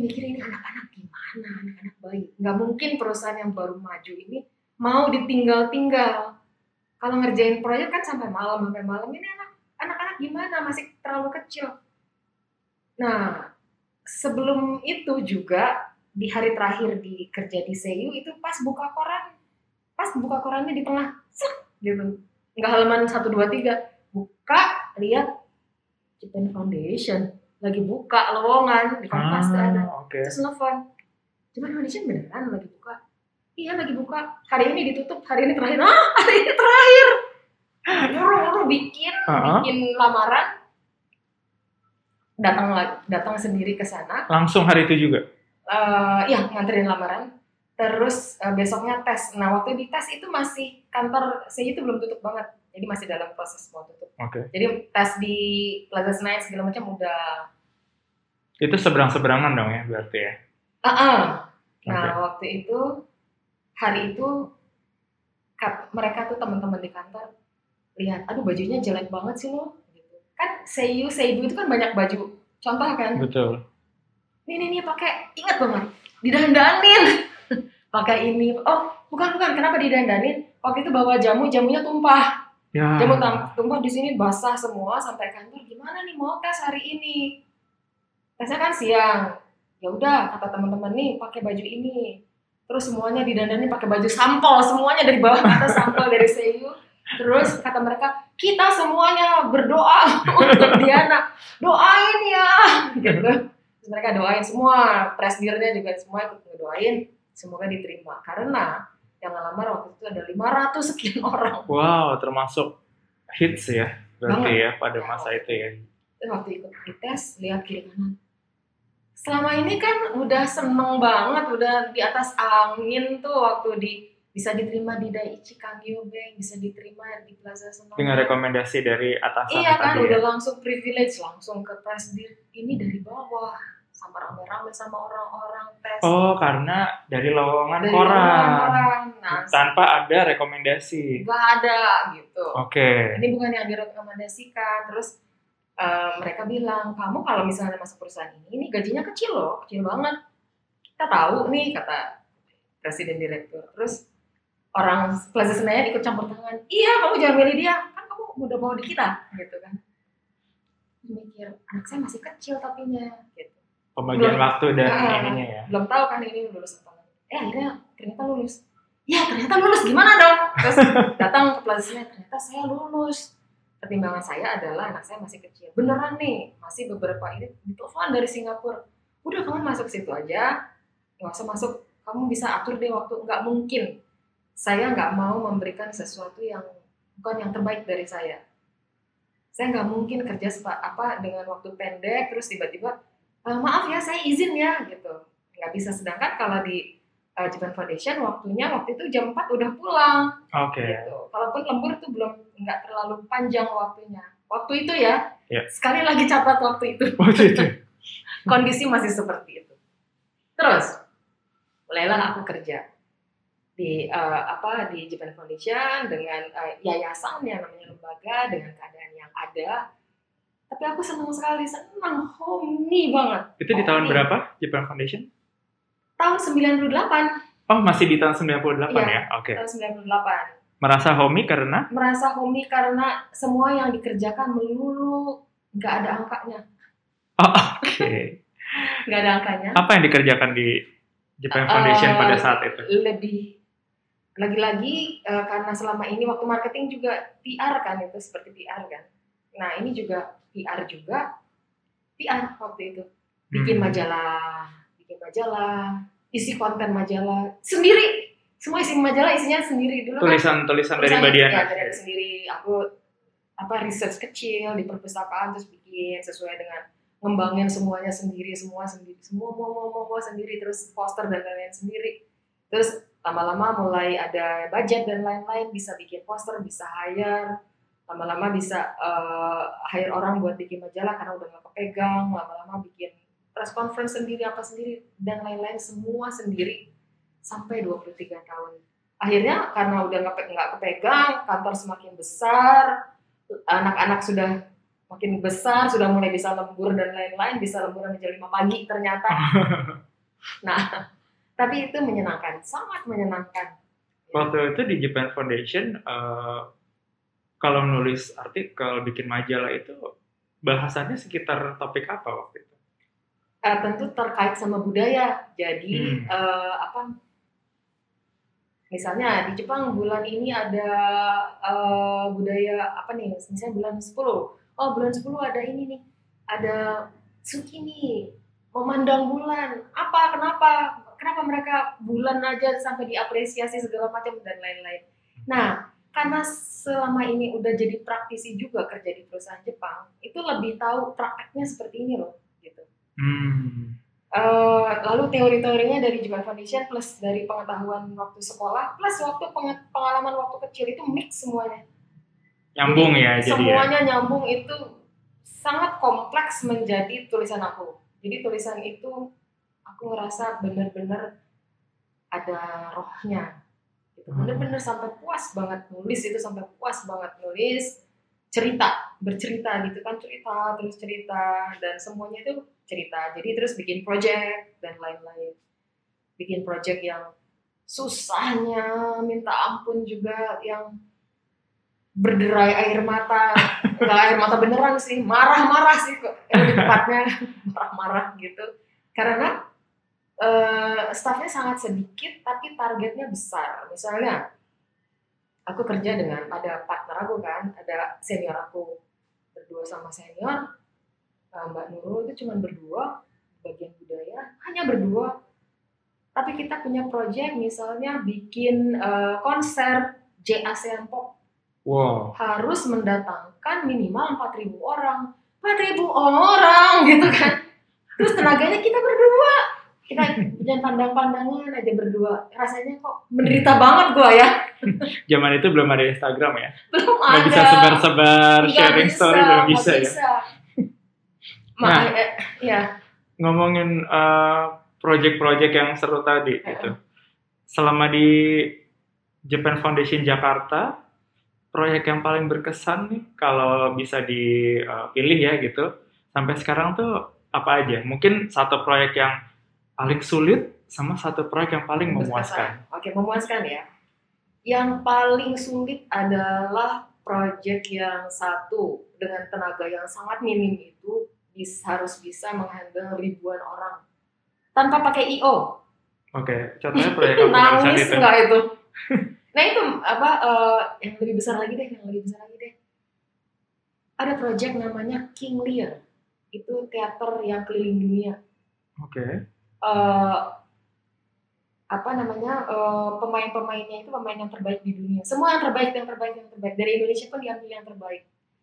mikir ini anak-anak gimana, anak-anak bayi. Nggak mungkin perusahaan yang baru maju ini mau ditinggal-tinggal. Kalau ngerjain proyek kan sampai malam, sampai malam ini anak anak-anak gimana, masih terlalu kecil. Nah, sebelum itu juga di hari terakhir di kerja di Seiyu itu pas buka koran, pas buka korannya di tengah, set, gitu. Nggak halaman 1, 2, 3. Buka, lihat Japan Foundation lagi buka lowongan di Kompas tuh ada Ah, oke. terus nelfon cuman Foundation beneran lagi buka iya lagi buka. Hari ini ditutup hari ini terakhir. Ah hari ini terakhir. Buru-buru bikin Ah, bikin lamaran. Datang datang sendiri ke sana. Langsung hari itu juga. Eh ya nganterin lamaran. Terus eh, besoknya tes. Nah waktu di tes itu masih kantor saya itu belum tutup banget. Jadi masih dalam proses mau tutup. Oke. jadi tes di Plaza Senayan segala macam udah. Itu seberang-seberangan dong ya berarti ya. Ah. Nah, Oke. waktu itu hari itu mereka tuh teman-teman di kantor lihat aduh bajunya jelek banget sih lo. Gitu. kan seiyu seibu itu kan banyak baju. Contoh kan? Betul. nih nih nih pakai. Ingat banget didandanin pakai ini. Oh bukan bukan. Kenapa didandanin waktu itu bawa jamu jamunya tumpah. Ya. jamu tumpah di sini basah semua sampai kantor. Gimana nih mau tes hari ini? Tesnya kan siang. Ya udah kata teman-teman nih pakai baju ini terus semuanya didandanin pakai baju sampel. Semuanya dari bawah ke atas sampel dari Seiyu. Terus kata mereka kita semuanya berdoa untuk Diana. Doain ya. Gitu. Terus mereka doain semua. Presidennya juga semua ikut ngedoain. Semoga diterima. Karena yang ngelamar waktu itu ada 500 sekian orang. Wow, termasuk hits ya. Berarti Banget. ya pada masa itu ya. Terus waktu ikut dites lihat kiri kanan selama ini kan udah seneng banget udah di atas angin tuh waktu di bisa diterima di Daiichi Kangyo Bank bisa diterima di Plaza Senayan Dengan rekomendasi dari atasan iya kan tadi udah ya. langsung privilege langsung ke presdir ini dari bawah sama rame-rame sama orang-orang tes Oh, karena dari lowongan dari koran. nah Tanpa ada rekomendasi. nggak ada gitu Oke. ini bukan yang direkomendasikan terus eh, mereka bilang kamu kalau misalnya masuk perusahaan ini ini gajinya kecil loh kecil banget kita tahu nih kata presiden direktur terus orang Plaza Senayan ikut campur tangan iya kamu jangan milih dia kan kamu udah mau di kita gitu kan mikir anak saya masih kecil tapinya gitu Pembagian Belum. waktu dan Ah. ininya ya. belum tahu kan ini lulus apa eh akhirnya ternyata lulus ya ternyata lulus gimana dong terus datang ke Plaza Senayan ternyata saya lulus pertimbangan saya adalah anak saya masih kecil. Beneran nih masih beberapa ini ditelepon dari Singapura. Udah kamu masuk situ aja. Nggak usah masuk. Kamu bisa atur deh waktu. Nggak mungkin. Saya nggak mau memberikan sesuatu yang bukan yang terbaik dari saya. Saya nggak mungkin kerja sepa, apa dengan waktu pendek terus tiba-tiba "Eh, maaf ya saya izin ya gitu. Nggak bisa. Sedangkan kalau di uh, Japan Foundation waktunya waktu itu jam 4 udah pulang Oke. gitu kalaupun lembur tuh belum nggak terlalu panjang waktunya waktu itu ya Ya. sekali lagi catat waktu itu Waktu itu. kondisi masih seperti itu terus mulailah aku kerja di eh, apa di Japan Foundation dengan eh, yayasan yang namanya lembaga dengan keadaan yang ada tapi aku senang sekali senang homey banget Itu di tahun berapa Japan Foundation? Tahun 98 Oh, masih di tahun 98 Iya. ya? Oke. tahun 98 Merasa homey karena merasa homey karena semua yang dikerjakan melulu nggak ada angkanya Oh, oke. nggak ada angkanya Apa yang dikerjakan di Japan Foundation Eh, pada saat itu? lebih lagi-lagi eh, karena selama ini waktu marketing juga PR kan itu seperti PR kan nah ini juga PR juga PR waktu itu bikin Hmm. majalah bikin majalah isi konten majalah sendiri. Semua isi majalah isinya sendiri. Dulu kan Tulisan-tulisan dari Tulisan- Mbak Diana. ya, dari aku sendiri. Aku apa research kecil di perpustakaan terus bikin sesuai dengan ngembangin semuanya sendiri semua sendiri. Semua mau mau mau, mau sendiri. Terus poster dan lain-lain sendiri. Terus lama-lama mulai ada budget dan lain-lain. Bisa bikin poster bisa hire. Lama-lama bisa eh, hire orang buat bikin majalah karena udah nggak kepegang. Lama-lama bikin press conference sendiri apa sendiri dan lain-lain semua sendiri sampai 23 tahun. Akhirnya karena udah nggak nggak kepegang kantor semakin besar anak-anak sudah makin besar sudah mulai bisa lembur dan lain-lain bisa lembur sampai jam 5 pagi ternyata. Nah tapi itu menyenangkan sangat menyenangkan. Waktu itu di Japan Foundation, eh, kalau nulis artikel, bikin majalah itu bahasannya sekitar topik apa waktu itu? Eh, tentu terkait sama budaya. Jadi Hmm. eh, apa? Misalnya di Jepang bulan ini ada eh, budaya apa nih? Misalnya bulan 10 oh bulan 10 ada ini nih. Ada tsukimi memandang bulan. Apa? Kenapa? Kenapa mereka bulan aja sampai diapresiasi segala macam dan lain-lain? Nah karena selama ini udah jadi praktisi juga kerja di perusahaan Jepang itu lebih tahu prakteknya seperti ini loh gitu Hmm. Eh, lalu teori-teorinya dari Japan Foundation plus dari pengetahuan waktu sekolah plus waktu pengalaman waktu kecil itu mix semuanya. Nyambung ya, jadi ya. Semuanya nyambung itu sangat kompleks menjadi tulisan aku. Jadi tulisan itu aku ngerasa benar-benar ada rohnya. gitu. bener-bener sampai puas banget nulis itu sampai puas banget nulis cerita bercerita gitu kan cerita terus cerita dan semuanya itu cerita. Jadi terus bikin project dan lain-lain. Bikin project yang susahnya minta ampun juga yang berderai air mata. Nggak air mata beneran sih marah-marah sih kok. Yang lebih tepatnya marah-marah gitu. Karena uh, staffnya sangat sedikit tapi targetnya besar. Misalnya aku kerja dengan ada partner aku kan ada senior aku berdua sama senior uh, Mbak Nurul itu cuma berdua bagian budaya hanya berdua. Tapi kita punya project misalnya bikin uh, konser J ASEAN Pop wow. harus mendatangkan minimal 4.000 orang. 4.000 orang gitu kan? Terus tenaganya kita berdua kita jangan pandang-pandangan aja berdua. Rasanya kok menderita banget gua ya. Zaman itu belum ada Instagram ya? Belum nggak ada. bisa sebar-sebar sharing bisa, story belum nggak bisa ya? Nah. eh, ya ngomongin uh, project-project yang seru tadi gitu. Selama di Japan Foundation Jakarta proyek yang paling berkesan nih kalau bisa dipilih ya gitu. Sampai sekarang tuh apa aja? Mungkin satu proyek yang paling sulit sama satu proyek yang paling memuaskan. Oke, memuaskan ya. Yang paling sulit adalah project yang satu dengan tenaga yang sangat minim itu bis- harus bisa menghandle ribuan orang tanpa pakai IO. oke contohnya proyek apa Nangis itu nggak itu? nah itu apa eh, yang lebih besar lagi deh, yang lebih besar lagi deh. Ada project namanya King Lear. Itu teater yang keliling dunia. oke eh, apa namanya eh, pemain-pemainnya itu pemain yang terbaik di dunia. Semua yang terbaik yang terbaik yang terbaik. Dari Indonesia pun diambil yang terbaik.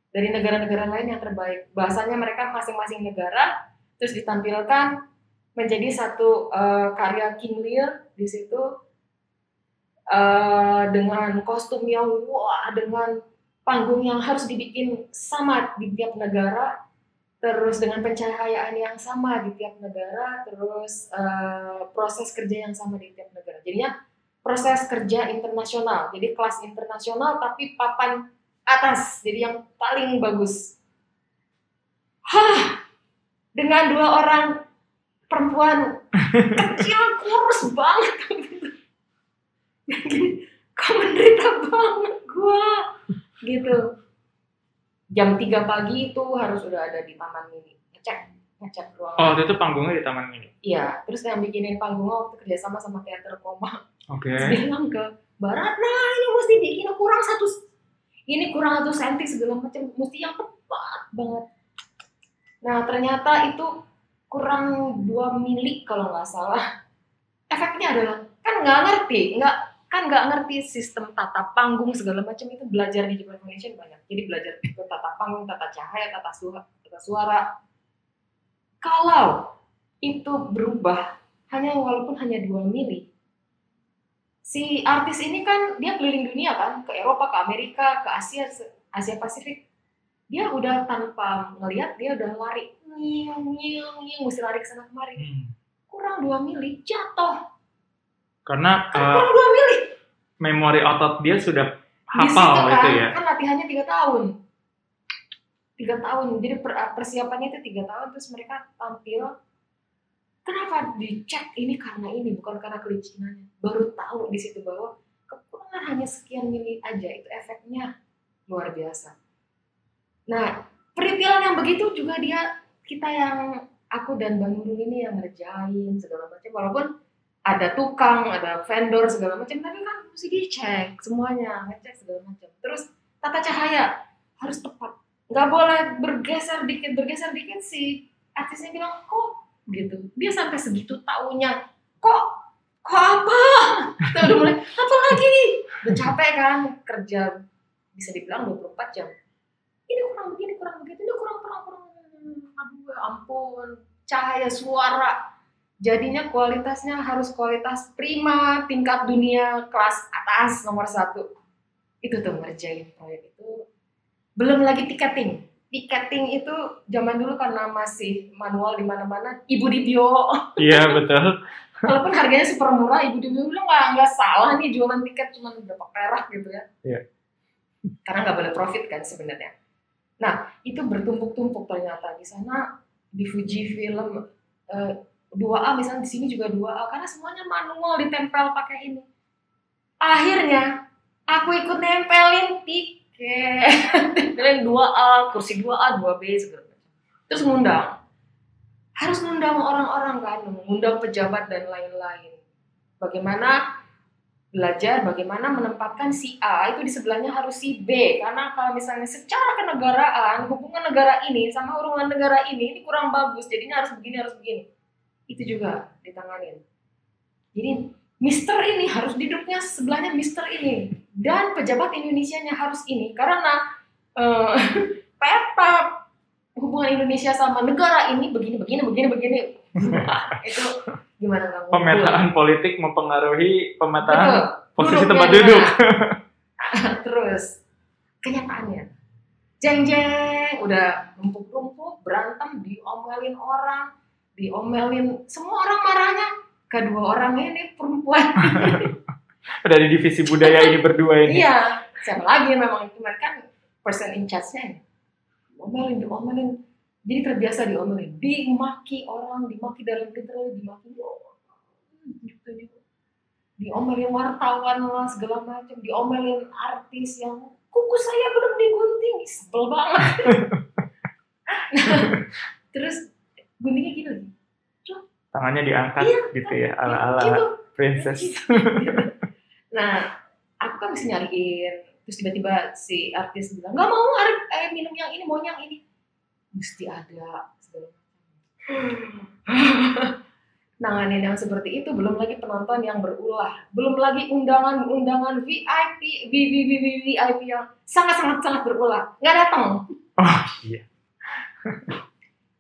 Dari negara-negara lain yang terbaik. Bahasanya mereka masing-masing negara terus ditampilkan menjadi satu eh, karya King Lear di situ eh, dengan kostum yang wah dengan panggung yang harus dibikin sama di tiap negara terus dengan pencahayaan yang sama di tiap negara, terus eh, proses kerja yang sama di tiap negara. Jadinya proses kerja internasional, jadi kelas internasional tapi papan atas, jadi yang paling bagus. Hah, dengan dua orang perempuan kecil kurus banget, kok menderita banget gua, gitu jam 3 pagi itu harus udah ada di taman mini. Ngecek ngecek ruangan. Oh itu panggungnya di taman mini? Iya terus yang bikinin panggungnya waktu kerjasama sama teater koma. Oke. Terus bilang ke Barat nah ini mesti bikin kurang satu ini kurang satu senti segala macam mesti yang tepat banget. Nah ternyata itu kurang dua mili kalau nggak salah. Efeknya adalah kan nggak ngerti nggak kan nggak ngerti sistem tata panggung segala macam itu. Belajar di Japan Foundation banyak jadi belajar ke tata panggung tata cahaya tata suara tata suara. Kalau itu berubah hanya walaupun hanya dua mili si artis ini kan dia keliling dunia kan ke Eropa ke Amerika ke Asia Asia Pasifik. Dia udah tanpa ngelihat dia udah lari nyiung nyiung nyiung mesti lari ke sana kemari. Hmm. kurang dua mili jatuh karena kan uh, kurang dua mili memori otot dia sudah di situ hafal kan, itu ya. kan latihannya tiga tahun. Tiga tahun. Jadi per- persiapannya itu tiga tahun terus mereka tampil. Kenapa dicek ini karena ini bukan karena kelicinannya baru tahu di situ bahwa kekurangan hanya sekian mili aja itu efeknya luar biasa. Nah peritilan yang begitu juga dia kita yang aku dan Bang Nurul ini yang ngerjain segala macam walaupun ada tukang, ada vendor segala macam, tapi kan mesti dicek semuanya, ngecek segala macam. Terus tata cahaya harus tepat, nggak boleh bergeser dikit, bergeser dikit sih. Artisnya bilang kok gitu, dia sampai segitu taunya, kok kok apa? Kita udah mulai apa lagi? Udah capek kan kerja bisa dibilang 24 jam. Ini kurang begini, kurang begitu, ini kurang kurang kurang. Aduh, ya ampun, cahaya suara jadinya kualitasnya harus kualitas prima tingkat dunia kelas atas nomor satu. Itu tuh ngerjain proyek itu. Belum lagi tiketing. Tiketing itu zaman dulu karena masih manual di mana-mana ibu di bio iya betul. Walaupun harganya super murah ibu dia bilang nggak nggak salah nih jualan tiket cuma berapa perak gitu ya. Iya. karena nggak boleh profit kan sebenarnya. Nah itu bertumpuk-tumpuk ternyata di sana di Fuji Film eh, 2A misalnya di sini juga 2A karena semuanya manual ditempel pakai ini. Akhirnya aku ikut nempelin tiket. Nempelin 2A kursi 2A 2B segala macam. Terus ngundang. Harus ngundang orang-orang kan mengundang pejabat dan lain-lain. Bagaimana belajar bagaimana menempatkan si A itu di sebelahnya harus si B. Karena kalau misalnya secara kenegaraan hubungan negara ini sama hubungan negara ini ini kurang bagus. Jadinya harus begini harus begini itu juga ditanganin jadi Mister ini harus duduknya sebelahnya Mister ini dan pejabat Indonesianya harus ini karena eh, peta hubungan Indonesia sama negara ini begini begini begini begini itu gimana ngumpul? Pemetaan politik mempengaruhi pemetaan Betul. posisi Duduknya tempat di duduk. Terus kenyataannya, jeng jeng, udah numpuk-numpuk, berantem, diomelin orang, diomelin semua orang marahnya. Kedua orang ini perempuan. Dari divisi budaya ini berdua ini. iya, siapa lagi memang itu mereka person in charge-nya. Diomelin, diomelin. Jadi terbiasa diomelin, dimaki orang, dimaki dalam literal, dimaki gitu, gitu. diomelin wartawan lah segala macam, diomelin artis yang kuku saya belum digunting, sebel banget. Terus guntingnya gini lagi, Tangannya diangkat Iya, gitu ya, ala-ala gitu. princess. Nah, aku kan mesti nyariin. Terus tiba-tiba si artis bilang, nggak mau Arif, eh, minum yang ini, mau yang ini. Mesti ada. segala. Nanganin yang seperti itu, belum lagi penonton yang berulah. Belum lagi undangan-undangan VIP, VIP, yang sangat-sangat-sangat berulah. Nggak datang. Oh iya,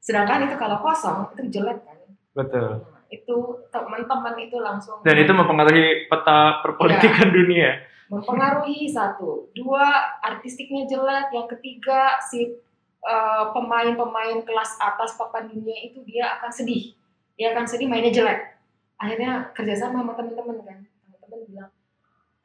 sedangkan itu kalau kosong itu jelek kan betul itu teman-teman itu langsung dan itu mempengaruhi peta perpolitikan ya, dunia mempengaruhi satu dua artistiknya jelek yang ketiga si pemain-pemain uh, kelas atas papan dunia itu dia akan sedih dia akan sedih mainnya jelek akhirnya kerjasama sama teman-teman kan teman-teman bilang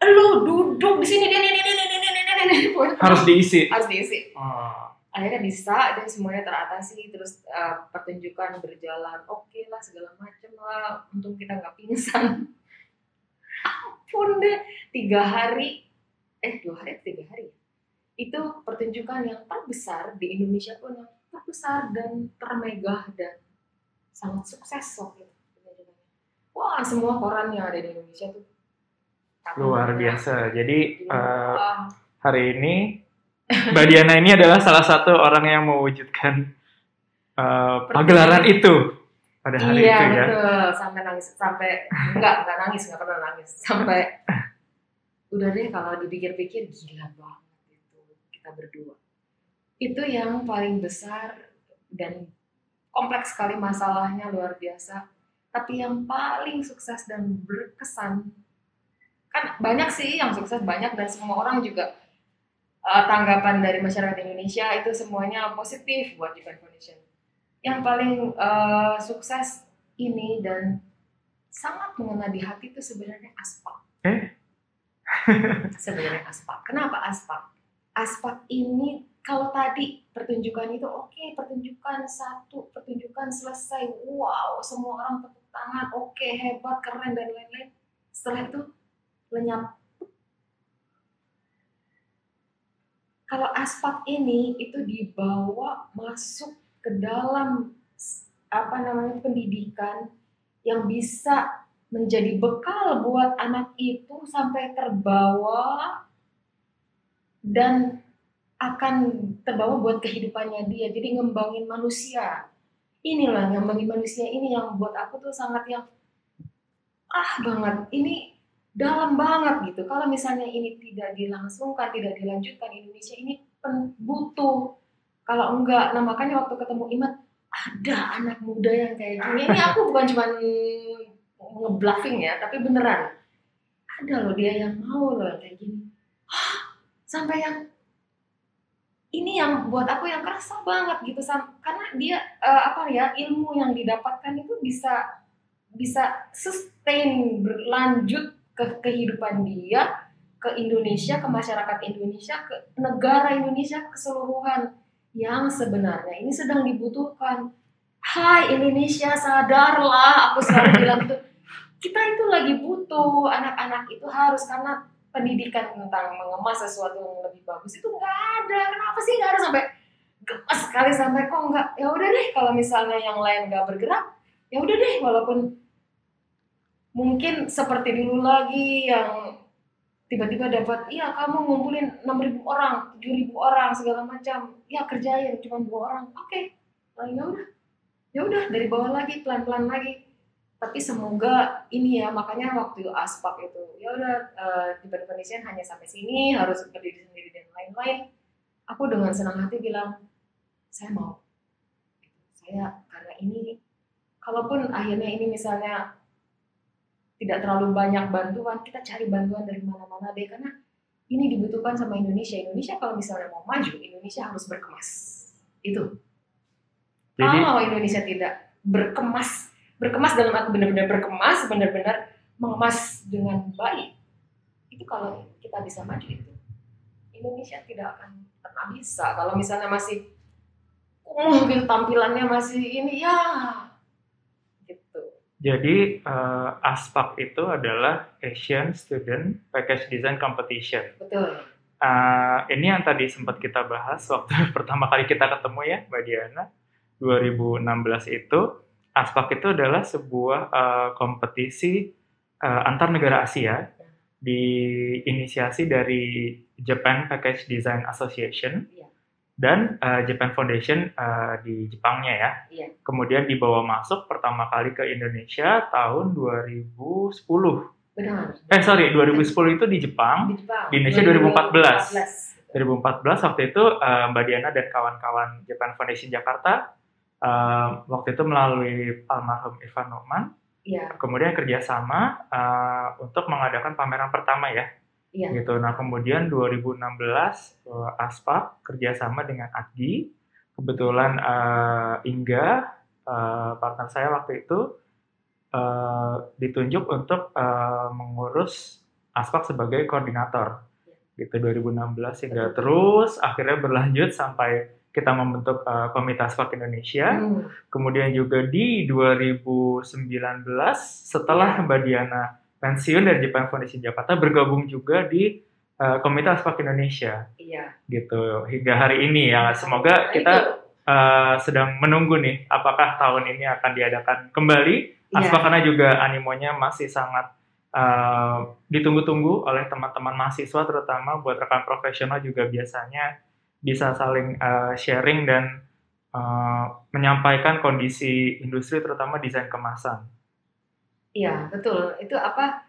lu duduk di sini ini ini ini ini ini ini harus diisi harus diisi oh. Akhirnya bisa dan semuanya teratasi, terus uh, pertunjukan berjalan, oke lah segala macam lah, untung kita nggak pingsan. Ampun deh, tiga hari, eh dua hari tiga hari, itu pertunjukan yang terbesar di Indonesia pun yang terbesar dan termegah dan sangat sukses waktu itu. Wah, semua koran yang ada di Indonesia tuh luar biasa. Jadi Wah, hari ini Mbak Diana ini adalah salah satu orang yang mewujudkan eh, pagelaran itu pada hari iya itu ya. betul. Sampai nangis sampai enggak enggak nangis enggak pernah nangis. Sampai udah deh kalau dipikir-pikir gila banget itu kita berdua. Itu yang paling besar dan kompleks sekali masalahnya luar biasa. Tapi yang paling sukses dan berkesan kan banyak sih yang sukses banyak dan semua orang juga eh, tanggapan dari masyarakat Indonesia itu semuanya positif buat Japan Foundation yang paling eh, sukses ini dan sangat mengena di hati itu sebenarnya aspak. Eh? sebenarnya aspak. Kenapa aspak? Aspak ini kalau tadi pertunjukan itu oke, pertunjukan satu, pertunjukan selesai, wow, semua orang tepuk tangan, oke, hebat, keren dan lain-lain. Setelah itu lenyap. Kalau aspak ini itu dibawa masuk ke dalam apa namanya pendidikan yang bisa menjadi bekal buat anak itu sampai terbawa dan akan terbawa buat kehidupannya dia. Jadi ngembangin manusia. Inilah ngembangin manusia ini yang buat aku tuh sangat yang ah banget. Ini dalam banget gitu. Kalau misalnya ini tidak dilangsungkan, tidak dilanjutkan Indonesia ini butuh. Kalau enggak, nah makanya waktu ketemu Imat ada anak muda yang kayak gini. Ini aku bukan cuman ngebluffing ya, tapi beneran. Ada loh dia yang mau loh kayak gini. Hah, sampai yang ini yang buat aku yang kerasa banget gitu sam karena dia eh, apa ya ilmu yang didapatkan itu bisa bisa sustain berlanjut ke kehidupan dia ke Indonesia ke masyarakat Indonesia ke negara Indonesia keseluruhan yang sebenarnya. Ini sedang dibutuhkan. Hai Indonesia sadarlah aku selalu bilang tuh. Kita itu lagi butuh anak-anak itu harus karena pendidikan tentang mengemas sesuatu yang lebih bagus itu nggak ada. Kenapa sih nggak ada? Sampai gemas sekali sampai kok nggak? Ya udah deh kalau misalnya yang lain nggak bergerak ya udah deh walaupun mungkin seperti dulu lagi yang tiba-tiba dapat iya kamu ngumpulin 6000 orang 7000 orang segala macam. Ya kerjain cuma dua orang. Oke okay. ya udah. Ya udah dari bawah lagi pelan-pelan lagi. Tapi semoga ini ya makanya waktu aspak itu ya udah uh, di Indonesia hanya sampai sini harus berdiri sendiri dan lain-lain. Aku dengan senang hati bilang saya mau. Saya karena ini kalaupun akhirnya ini misalnya tidak terlalu banyak bantuan, kita cari bantuan dari mana-mana deh karena ini dibutuhkan sama Indonesia. Indonesia kalau misalnya mau maju, Indonesia harus berkemas. Itu. Jadi, kalau Indonesia tidak berkemas, berkemas dalam arti benar-benar berkemas, benar-benar mengemas dengan baik, itu kalau kita bisa maju itu, Indonesia tidak akan pernah bisa. Kalau misalnya masih kumuh gitu tampilannya masih ini ya jadi uh, ASPAC itu adalah Asian Student Package Design Competition. Betul. Uh, ini yang tadi sempat kita bahas waktu pertama kali kita ketemu ya, Mbak Diana, 2016 itu. ASPAC itu adalah sebuah uh, kompetisi uh, antar negara Asia diinisiasi dari Japan Package Design Association. Ya dan uh, Japan Foundation uh, di Jepangnya ya. Iya. Kemudian dibawa masuk pertama kali ke Indonesia tahun 2010. Benar. Eh sorry, 2010 itu di Jepang. Di Jepang. Di Indonesia 2014. 2014. 2014 waktu itu uh, Mbak Diana dan kawan-kawan Japan Foundation Jakarta uh, waktu itu melalui almarhum Ivan Numan. Iya. Kemudian kerjasama uh, untuk mengadakan pameran pertama ya Iya. Gitu. Nah kemudian 2016 uh, Aspa kerjasama dengan Adi, kebetulan uh, Ingga uh, partner saya waktu itu uh, ditunjuk untuk uh, mengurus Aspak sebagai koordinator iya. gitu 2016 hingga Betul. terus akhirnya berlanjut sampai kita membentuk uh, Komite Aspak Indonesia. Hmm. Kemudian juga di 2019 setelah ya. Mbak Diana pensiun dari Japan Foundation Jakarta bergabung juga di uh, Komite Aspak Indonesia. Iya. Gitu hingga hari ini ya. Semoga kita uh, sedang menunggu nih apakah tahun ini akan diadakan kembali iya. Aspak karena juga animonya masih sangat uh, ditunggu-tunggu oleh teman-teman mahasiswa terutama buat rekan profesional juga biasanya bisa saling uh, sharing dan uh, menyampaikan kondisi industri terutama desain kemasan. Iya, betul. Itu apa?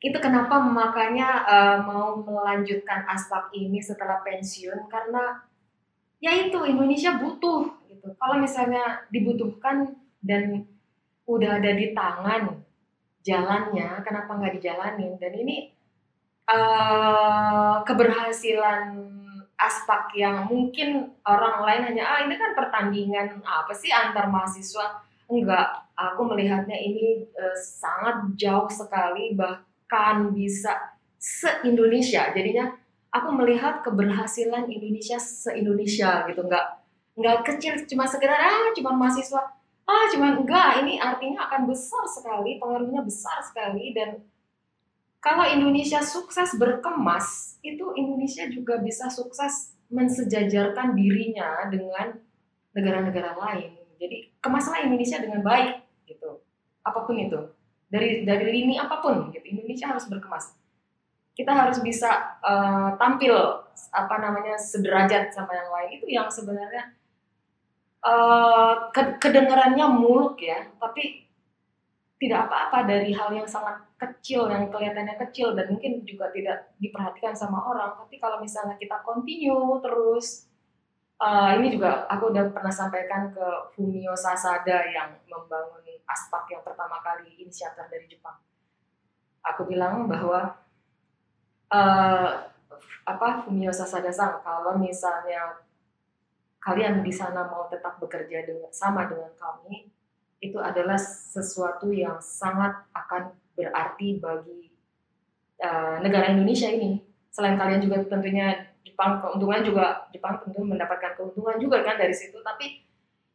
Itu kenapa makanya uh, mau melanjutkan aspek ini setelah pensiun karena ya itu Indonesia butuh gitu. Kalau misalnya dibutuhkan dan udah ada di tangan jalannya, kenapa nggak dijalanin? Dan ini uh, keberhasilan aspek yang mungkin orang lain hanya ah ini kan pertandingan apa sih antar mahasiswa enggak aku melihatnya ini uh, sangat jauh sekali bahkan bisa se-Indonesia. Jadinya aku melihat keberhasilan Indonesia se-Indonesia gitu. Enggak enggak kecil cuma sekedar ah cuma mahasiswa. Ah cuma enggak ini artinya akan besar sekali pengaruhnya besar sekali dan kalau Indonesia sukses berkemas itu Indonesia juga bisa sukses mensejajarkan dirinya dengan negara-negara lain jadi kemaslah Indonesia dengan baik gitu. Apa pun itu. Dari dari lini apa pun gitu. Indonesia harus berkemas. Kita harus bisa uh, tampil apa namanya sederajat sama yang lain itu yang sebenarnya uh, kedengarannya muluk ya, tapi tidak apa-apa dari hal yang sangat kecil yang kelihatannya kecil dan mungkin juga tidak diperhatikan sama orang tapi kalau misalnya kita continue terus Uh, ini juga aku udah pernah sampaikan ke Fumio Sasada yang membangun aspak yang pertama kali inisiator dari Jepang. Aku bilang bahwa uh, apa Fumio Sasada sang kalau misalnya kalian di sana mau tetap bekerja dengan sama dengan kami, itu adalah sesuatu yang sangat akan berarti bagi uh, negara Indonesia ini. Selain kalian juga tentunya Jepang keuntungan juga Jepang tentu mendapatkan keuntungan juga kan dari situ, tapi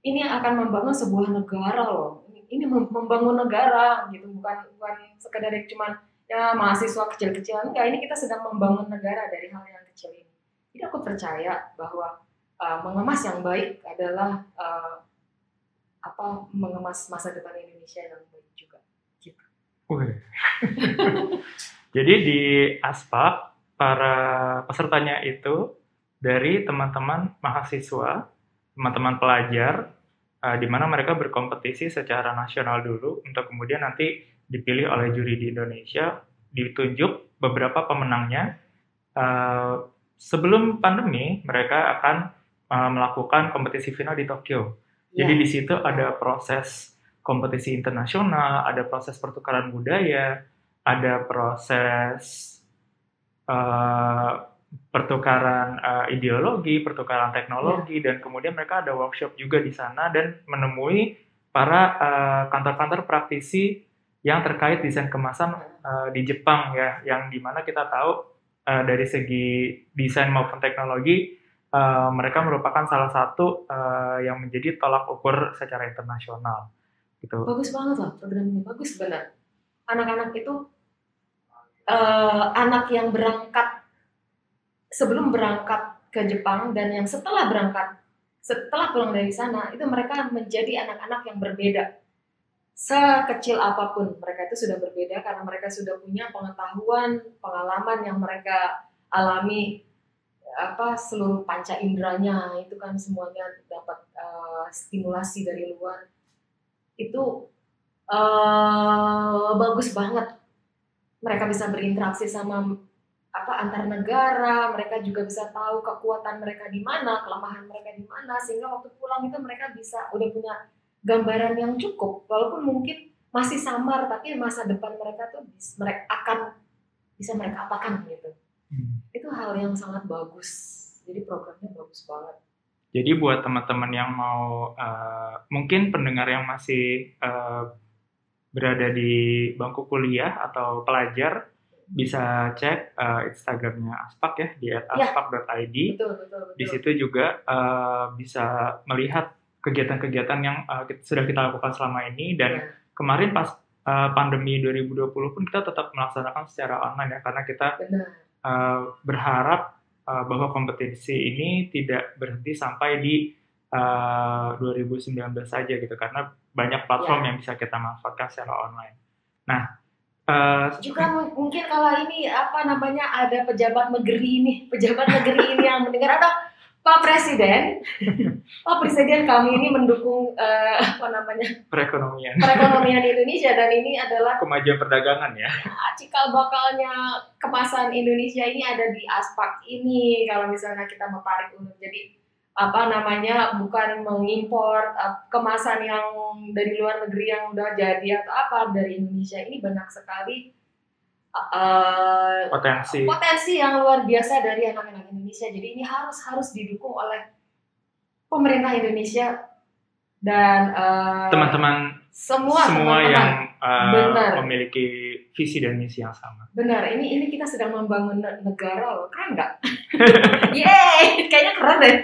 ini akan membangun sebuah negara loh. Ini membangun negara gitu, bukan bukan sekedar cuma ya mahasiswa kecil-kecilan enggak. Ini kita sedang membangun negara dari hal yang kecil ini. Jadi aku percaya bahwa uh, mengemas yang baik adalah uh, apa mengemas masa depan Indonesia yang baik juga. Gitu. Jadi di Aspak para pesertanya itu dari teman-teman mahasiswa, teman-teman pelajar, uh, di mana mereka berkompetisi secara nasional dulu untuk kemudian nanti dipilih oleh juri di Indonesia, ditunjuk beberapa pemenangnya. Uh, sebelum pandemi mereka akan uh, melakukan kompetisi final di Tokyo. Jadi yeah. di situ ada proses kompetisi internasional, ada proses pertukaran budaya, ada proses uh, pertukaran uh, ideologi, pertukaran teknologi, yeah. dan kemudian mereka ada workshop juga di sana dan menemui para kantor-kantor uh, praktisi yang terkait desain kemasan uh, di Jepang ya, yang di mana kita tahu uh, dari segi desain maupun teknologi uh, mereka merupakan salah satu uh, yang menjadi tolak ukur secara internasional gitu. Bagus banget loh program ini, bagus benar. Anak-anak itu uh, anak yang berangkat sebelum berangkat ke Jepang dan yang setelah berangkat setelah pulang dari sana itu mereka menjadi anak-anak yang berbeda. Sekecil apa pun mereka itu sudah berbeda karena mereka sudah punya pengetahuan pengalaman yang mereka alami apa seluruh panca inderanya itu kan semuanya dapat uh, stimulasi dari luar. Itu uh, bagus banget mereka bisa berinteraksi sama apa antar negara mereka juga bisa tahu kekuatan mereka di mana kelemahan mereka di mana sehingga waktu pulang itu mereka bisa udah punya gambaran yang cukup walaupun mungkin masih samar tapi masa depan mereka tuh mereka akan bisa mereka apakan gitu Hmm. Itu hal yang sangat bagus. Jadi programnya bagus banget. Jadi buat teman-teman yang mau uh, mungkin pendengar yang masih uh, berada di bangku kuliah atau pelajar bisa cek uh, Instagramnya Aspak ya di ya. @aspak.id. Betul, betul, betul. Di situ juga uh, bisa melihat kegiatan-kegiatan yang uh, kita, sudah kita lakukan selama ini dan ya. kemarin pas uh, pandemi 2020 pun kita tetap melaksanakan secara online ya karena kita Benar uh, berharap uh, bahwa kompetisi ini tidak berhenti sampai di uh, 2019 saja gitu karena banyak platform ya. yang bisa kita manfaatkan secara online. Nah, uh, juga mungkin kalau ini apa namanya ada pejabat negeri ini, pejabat negeri ini yang mendengar atau Pak Presiden, Pak Presiden kami ini mendukung uh, apa namanya perekonomian perekonomian Indonesia dan ini adalah kemajuan perdagangan ya. Cikal bakalnya kemasan Indonesia ini ada di aspak ini kalau misalnya kita mau tarik ulur. Jadi apa namanya bukan mengimpor uh, kemasan yang dari luar negeri yang udah jadi atau apa dari Indonesia ini banyak sekali uh, potensi potensi yang luar biasa dari anak-anak Indonesia. Jadi ini harus harus didukung oleh pemerintah Indonesia dan teman teman-teman semua semua teman -teman. yang uh, memiliki visi dan misi yang sama. Benar, ini ini kita sedang membangun negara loh, keren nggak? Yeay, kayaknya keren deh.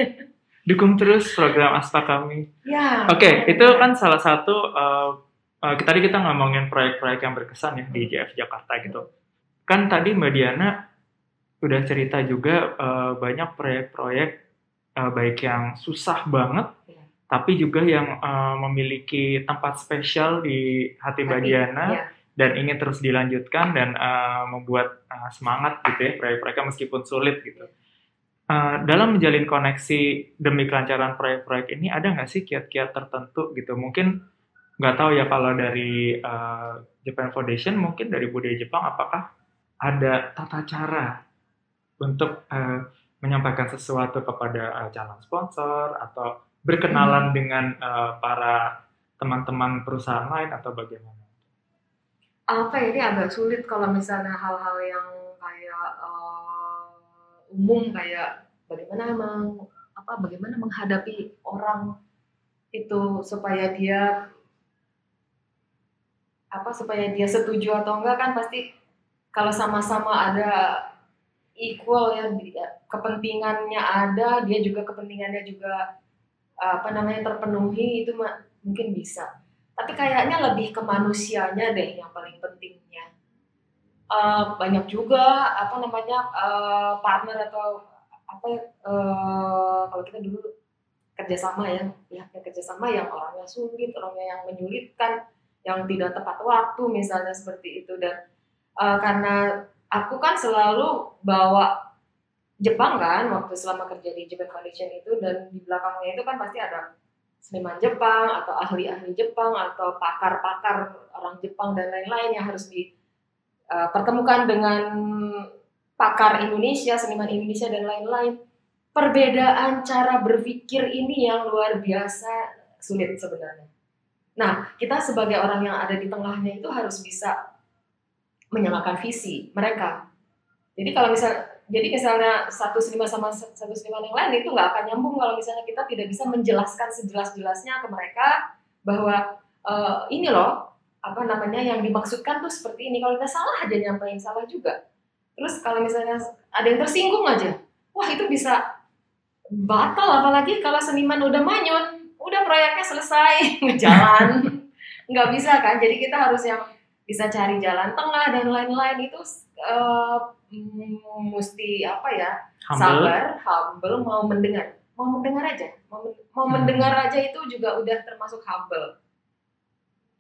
Dukung terus program Asta kami. Ya. Oke, okay, itu kan salah satu uh, uh, tadi kita ngomongin proyek-proyek yang berkesan ya di JF Jakarta gitu kan tadi Mbak Diana udah cerita juga uh, banyak proyek-proyek uh, baik yang susah banget, ya. tapi juga yang uh, memiliki tempat spesial di hati Mbak Diana ya. dan ingin terus dilanjutkan dan uh, membuat uh, semangat gitu ya proyek-proyeknya meskipun sulit gitu. Uh, dalam menjalin koneksi demi kelancaran proyek-proyek ini ada nggak sih kiat-kiat tertentu gitu? Mungkin nggak tahu ya kalau dari uh, Japan Foundation, mungkin dari budaya Jepang, apakah ada tata cara untuk uh, menyampaikan sesuatu kepada uh, calon sponsor atau berkenalan hmm. dengan uh, para teman-teman perusahaan lain atau bagaimana? Apa ya, ini agak sulit kalau misalnya hal-hal yang umum kayak bagaimana meng, apa bagaimana menghadapi orang itu supaya dia apa supaya dia setuju atau enggak kan pasti kalau sama-sama ada equal ya ya, kepentingannya ada dia juga kepentingannya juga apa namanya terpenuhi itu mungkin bisa. Tapi kayaknya lebih ke manusianya deh yang paling pentingnya Eh, banyak juga apa namanya eh, partner atau apa eh, kalau kita dulu kerjasama ya pihaknya kerjasama yang orangnya sulit orangnya yang menyulitkan yang tidak tepat waktu misalnya seperti itu. Dan eh, karena aku kan selalu bawa Jepang kan waktu selama kerja di Japan Foundation itu dan di belakangnya itu kan pasti ada seniman Jepang atau ahli-ahli Jepang atau pakar-pakar orang Jepang dan lain-lain yang harus dipertemukan dengan pakar Indonesia, seniman Indonesia dan lain-lain. Perbedaan cara berpikir ini yang luar biasa sulit sebenarnya. Nah, kita sebagai orang yang ada di tengahnya itu harus bisa menyamakan visi mereka. Jadi kalau misal, jadi misalnya satu seniman sama satu seniman yang lain itu nggak akan nyambung kalau misalnya kita tidak bisa menjelaskan sejelas-jelasnya ke mereka bahwa eh, ini loh apa namanya yang dimaksudkan tuh seperti ini. Kalau kita salah aja nyampain salah juga. Terus kalau misalnya ada yang tersinggung aja, wah itu bisa batal apalagi kalau seniman udah manyun, udah proyeknya selesai, ngejalan. Nggak bisa kan, jadi kita harus yang bisa cari jalan tengah dan lain-lain itu mm, mesti apa ya Humble. sabar, humble, mau mendengar, mau mendengar aja, mau, mau Hmm. mendengar aja itu juga udah termasuk humble.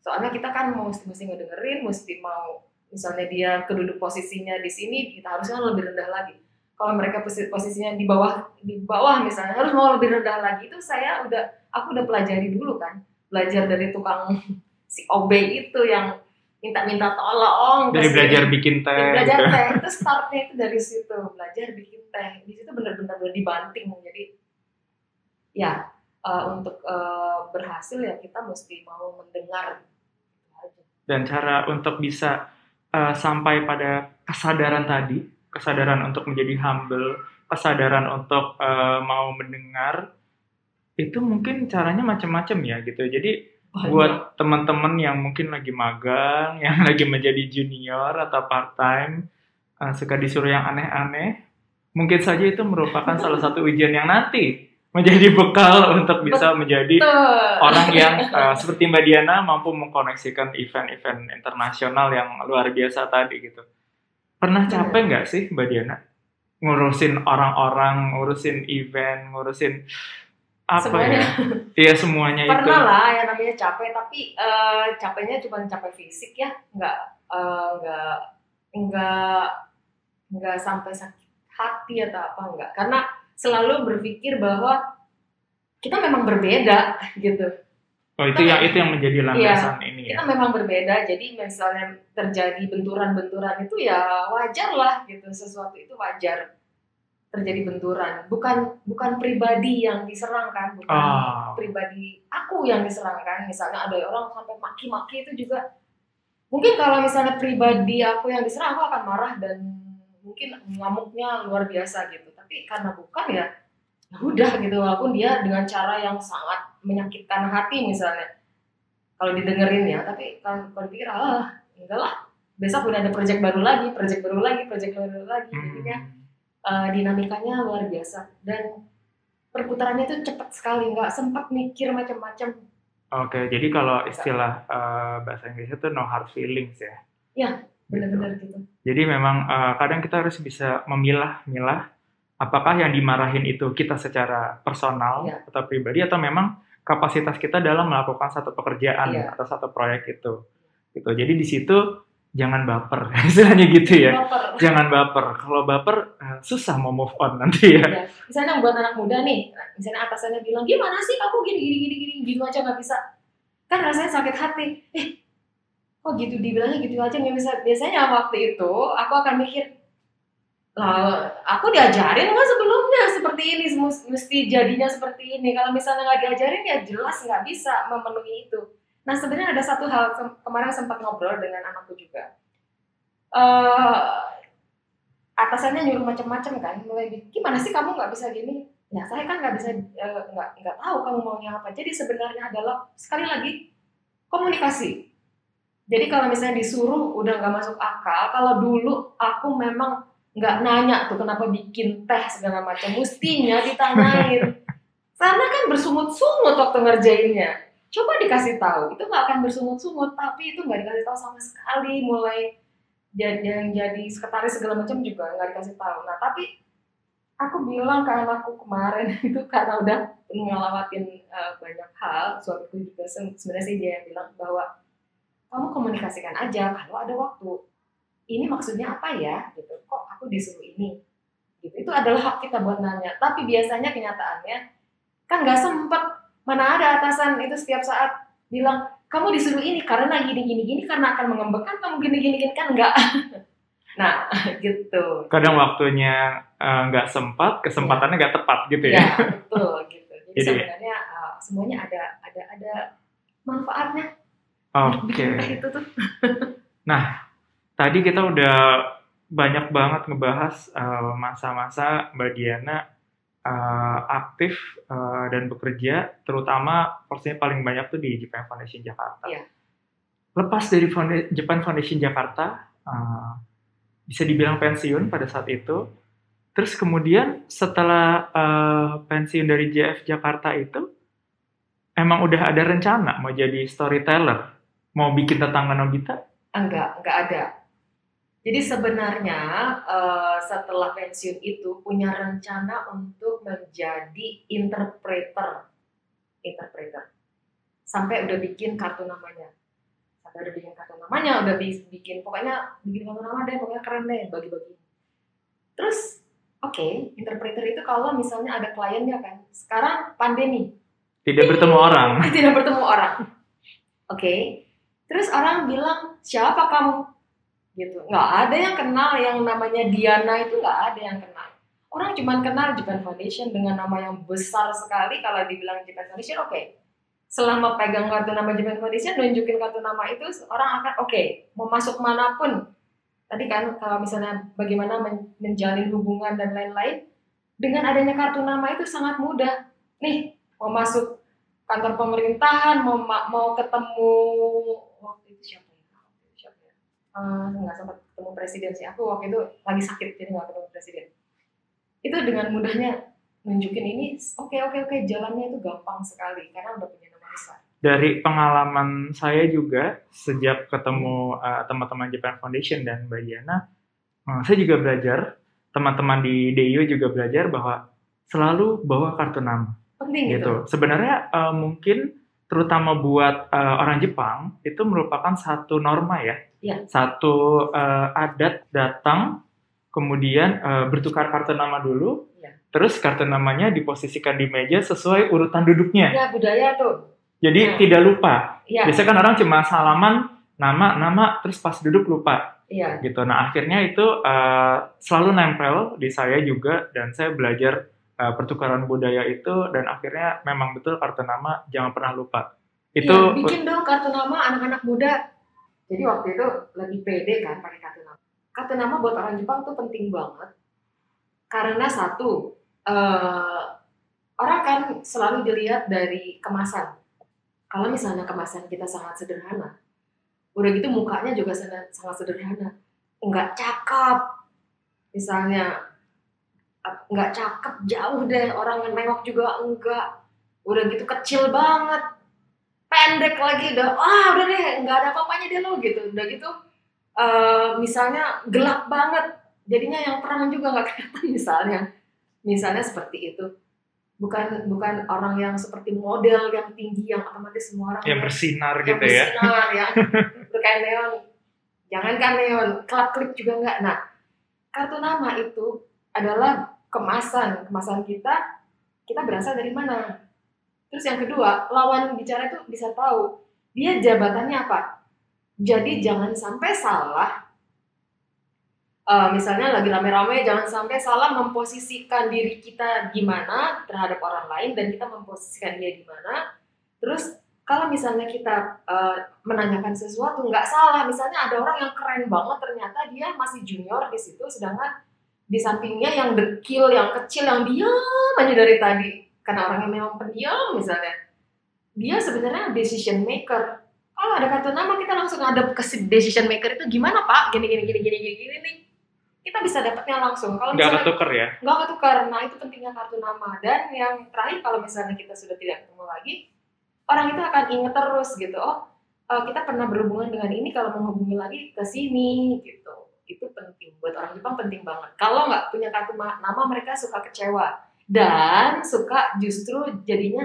Soalnya kita kan mau mesti, mesti ngedengerin, mesti mau misalnya dia keduduk posisinya di sini, kita harusnya lebih rendah lagi. Kalau mereka posi- posisinya di bawah, di bawah misalnya harus mau lebih rendah lagi itu saya udah, aku udah pelajari dulu kan, belajar dari tukang si OB itu yang minta-minta tolong. Dari belajar bikin teh. belajar gitu. teh itu startnya itu dari situ belajar bikin teh di situ benar-benar udah dibanting jadi ya eh, untuk eh, berhasil ya kita mesti mau mendengar. Dan cara untuk bisa uh, sampai pada kesadaran tadi, kesadaran untuk menjadi humble, kesadaran untuk uh, mau mendengar, itu mungkin caranya macam-macam ya gitu. Jadi Banyak. buat teman-teman yang mungkin lagi magang, yang lagi menjadi junior atau part time, uh, suka disuruh yang aneh-aneh, mungkin saja itu merupakan salah satu ujian yang nanti menjadi bekal untuk bisa menjadi Betul. orang yang uh, seperti Mbak Diana mampu mengkoneksikan event-event internasional yang luar biasa tadi gitu. Pernah capek nggak sih Mbak Diana ngurusin orang-orang, ngurusin event, ngurusin apa Semuanya. ya? Iya semuanya itu. pernah lah ya namanya capek tapi eh, capeknya cuma capek fisik ya nggak eh, nggak nggak nggak sampai sakit hati atau apa enggak karena selalu berpikir bahwa kita memang berbeda gitu. Oh itu yang itu yang menjadi landasan ini ya. kita memang berbeda. Jadi misalnya terjadi benturan-benturan itu ya wajar lah gitu. Sesuatu itu wajar terjadi benturan. Bukan bukan pribadi yang diserang kan bukan Oh, pribadi aku yang diserang kan. Misalnya ada orang sampai maki-maki itu juga. Mungkin kalau misalnya pribadi aku yang diserang aku akan marah dan mungkin ngamuknya luar biasa gitu tapi karena bukan ya ya udah gitu. Walaupun dia dengan cara yang sangat menyakitkan hati misalnya. Kalau didengerin ya tapi kalau dipikir ah enggak lah. Besok udah ada project baru lagi project baru lagi project baru lagi. Jadinya hmm. eh, dinamikanya luar biasa. Dan perputarannya itu cepat sekali nggak sempat mikir macam-macam. Oke, jadi kalau istilah uh, bahasa Inggrisnya itu no hard feelings ya. benar-benar gitu. Jadi memang uh, kadang kita harus bisa memilah-milah apakah yang dimarahin itu kita secara personal Iya. atau pribadi atau memang kapasitas kita dalam melakukan satu pekerjaan Iya. atau satu proyek itu. Gitu. Jadi di situ jangan baper, istilahnya gitu ya. Baper. Jangan baper. Kalau baper uh, susah mau move on nanti ya. Ya. misalnya buat anak muda nih misalnya atasannya bilang gimana sih kamu gini gini gini gini gitu aja nggak bisa kan rasanya sakit hati eh kok gitu dibilangnya gitu aja nggak bisa biasanya waktu itu aku akan mikir lah aku diajarin nggak sebelumnya seperti ini mesti jadinya seperti ini. Kalau misalnya nggak diajarin ya jelas nggak bisa memenuhi itu. Nah sebenarnya ada satu hal kemarin sempat ngobrol dengan anakku juga. Eh atasannya nyuruh macam-macam kan mulai gimana sih kamu nggak bisa gini? Ya saya kan nggak bisa eh, nggak nggak tahu kamu maunya apa. Jadi sebenarnya adalah sekali lagi komunikasi. Jadi kalau misalnya disuruh udah nggak masuk akal. Kalau dulu aku memang nggak nanya tuh kenapa bikin teh segala macam. Mestinya ditanyain. Karena kan bersungut-sungut waktu ngerjainnya. Coba dikasih tahu, itu nggak akan bersungut-sungut, tapi itu nggak dikasih tahu sama sekali. Mulai jadi yang jadi sekretaris segala macam juga nggak dikasih tahu. Nah tapi aku bilang ke anakku kemarin itu karena udah ngelawatin uh, banyak hal, suamiku juga sebenarnya sih dia yang bilang bahwa kamu komunikasikan aja kalau ada waktu. Ini maksudnya apa ya? Gitu. Kok aku disuruh ini? Gitu. Itu adalah hak kita buat nanya. Tapi biasanya kenyataannya kan nggak sempet mana ada atasan itu setiap saat bilang kamu disuruh ini karena gini gini gini karena akan mengembangkan kamu gini gini gini kan nggak nah gitu kadang waktunya eh, nggak uh, sempat kesempatannya nggak tepat gitu ya, ya betul gitu jadi, jadi sebenarnya uh, semuanya ada ada ada manfaatnya oke okay. itu tuh nah tadi kita udah banyak banget ngebahas eh, masa-masa uh, Mbak Diana uh, aktif uh, dan bekerja, terutama porsinya paling banyak tuh di Japan Foundation Jakarta. Yeah. Lepas dari Founda Japan Foundation Jakarta, uh, bisa dibilang pensiun pada saat itu. Terus kemudian setelah uh, pensiun dari JF Jakarta itu, emang udah ada rencana mau jadi storyteller, mau bikin tetangga Nobita? Enggak, enggak ada jadi sebenarnya uh, setelah pensiun itu punya rencana untuk menjadi interpreter, interpreter. Sampai udah bikin kartu namanya, sampai udah bikin kartu namanya, udah bikin pokoknya bikin kartu nama deh, pokoknya keren deh bagi-bagi. Terus oke, okay, interpreter itu kalau misalnya ada kliennya kan, sekarang pandemi. Tidak bertemu orang. Tidak bertemu orang. Oke. Okay. Terus orang bilang, siapa kamu? Gitu. Nggak ada yang kenal yang namanya Diana itu nggak ada yang kenal. Orang cuma kenal Japan Foundation dengan nama yang besar sekali. Kalau dibilang Japan Foundation oke. Okay. selama pegang kartu nama Japan Foundation nunjukin kartu nama itu orang akan oke okay, mau masuk mana pun. Tadi kan kalau misalnya bagaimana men menjalin hubungan dan lain-lain dengan adanya kartu nama itu sangat mudah. Nih mau masuk kantor pemerintahan mau mau ketemu waktu itu siapa Eh, nggak uh, sempat ketemu presiden sih. Aku waktu itu lagi sakit jadi nggak ketemu presiden. Itu dengan mudahnya nunjukin ini oke okay, oke okay, oke okay, jalannya itu gampang sekali karena udah punya nama besar. Dari pengalaman saya juga sejak ketemu uh, teman-teman Japan Foundation dan Mbak Diana uh, saya juga belajar teman-teman di DIO juga belajar bahwa selalu bawa kartu nama. Penting gitu, gitu. sebenarnya uh, mungkin terutama buat uh, orang Jepang itu merupakan satu norma ya Ya. Satu uh, adat datang, kemudian uh, bertukar kartu nama dulu, ya. terus kartu namanya diposisikan di meja sesuai urutan duduknya. Ya budaya tuh. Jadi ya. tidak lupa. Ya. Biasanya kan orang cuma salaman nama nama terus pas duduk lupa. Iya. Gitu. Nah akhirnya itu uh, selalu nempel di saya juga dan saya belajar uh, pertukaran budaya itu dan akhirnya memang betul kartu nama jangan pernah lupa. Itu ya, bikin dong kartu nama anak-anak muda jadi waktu itu lebih pede kan pakai kartu nama. Kartu nama buat orang Jepang tuh penting banget karena satu uh, orang kan selalu dilihat dari kemasan. Kalau misalnya kemasan kita sangat sederhana, udah gitu mukanya juga sangat, sangat sederhana, nggak cakep, misalnya nggak cakep jauh deh orang nengok juga enggak, udah gitu kecil banget, pendek lagi udah ah udah deh nggak ada apa-apanya deh lo gitu. Udah gitu uh, misalnya gelap banget. Jadinya yang terang juga nggak kelihatan misalnya. Misalnya seperti itu. Bukan bukan orang yang seperti model yang tinggi yang otomatis semua orang yang bersinar yang gitu bersinar, ya. Bersinar yang berkain neon. Jangankan neon kelap klip juga nggak. Nah kartu nama itu adalah kemasan kemasan kita kita berasal dari mana Terus yang kedua, lawan bicara itu bisa tahu dia jabatannya apa. Jadi jangan sampai salah. Uh, misalnya lagi rame-rame, jangan sampai salah memposisikan diri kita gimana terhadap orang lain dan kita memposisikan dia di mana. Terus kalau misalnya kita uh, menanyakan sesuatu nggak salah, misalnya ada orang yang keren banget ternyata dia masih junior di situ, sedangkan di sampingnya yang dekil, yang kecil, yang diam aja dari tadi. Karena orangnya memang pendiam misalnya. Dia sebenarnya decision maker. Kalau ada kartu nama kita langsung ada ke si decision maker itu gimana pak? Gini gini gini gini gini gini nih. Kita bisa dapatnya langsung. Kalau Nggak ketuker ya? nggak ketukar. Nah itu pentingnya kartu nama. Dan yang terakhir kalau misalnya kita sudah tidak ketemu lagi orang itu akan inget terus gitu oh eh, kita pernah berhubungan dengan ini kalau mau hubungi lagi ke sini gitu itu penting buat orang Jepang penting banget kalau nggak punya kartu ma- nama mereka suka kecewa dan suka justru jadinya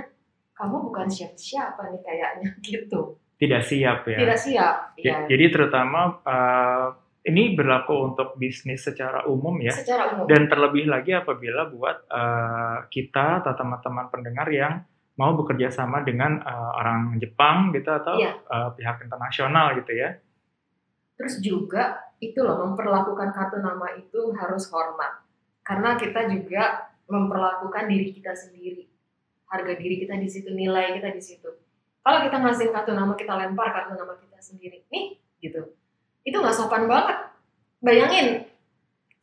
kamu bukan siapa-siapa nih kayaknya gitu Tidak siap ya? tidak siap Ya, Jadi terutama eh, ini berlaku untuk bisnis secara umum ya. secara umum Dan terlebih lagi apabila buat eh, kita atau teman-teman pendengar yang mau bekerja sama dengan eh, orang Jepang gitu atau Iya. eh, pihak internasional gitu ya. Terus juga itu loh memperlakukan kartu nama itu harus hormat. Karena kita juga memperlakukan diri kita sendiri. Harga diri kita di situ, nilai kita di situ. Kalau kita ngasih kartu nama kita lempar kartu nama kita sendiri, nih gitu. Itu nggak sopan banget. Bayangin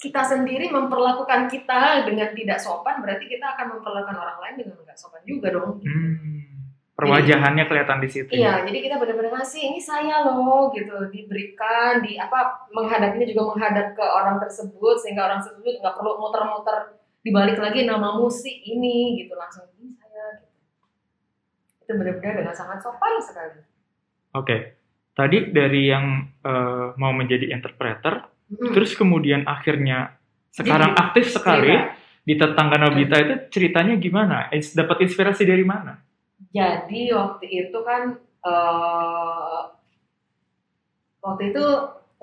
kita sendiri memperlakukan kita dengan tidak sopan, berarti kita akan memperlakukan orang lain dengan nggak sopan juga dong. Gitu. Hmm, perwajahannya kelihatan di situ. ya. Iya, jadi kita benar-benar ngasih ini saya loh gitu, diberikan di apa menghadapinya juga menghadap ke orang tersebut sehingga orang tersebut nggak perlu muter-muter dibalik lagi nama musik ini gitu langsung ini saya gitu. Itu benar-benar dengan sangat sopan sekali. Oke. Tadi dari yang eh, mau menjadi interpreter, Hmm. terus kemudian akhirnya sekarang Jadi, aktif sekali cerita. di tetangga Nobita itu ceritanya gimana? Dapat inspirasi dari mana? Jadi waktu itu kan eh waktu itu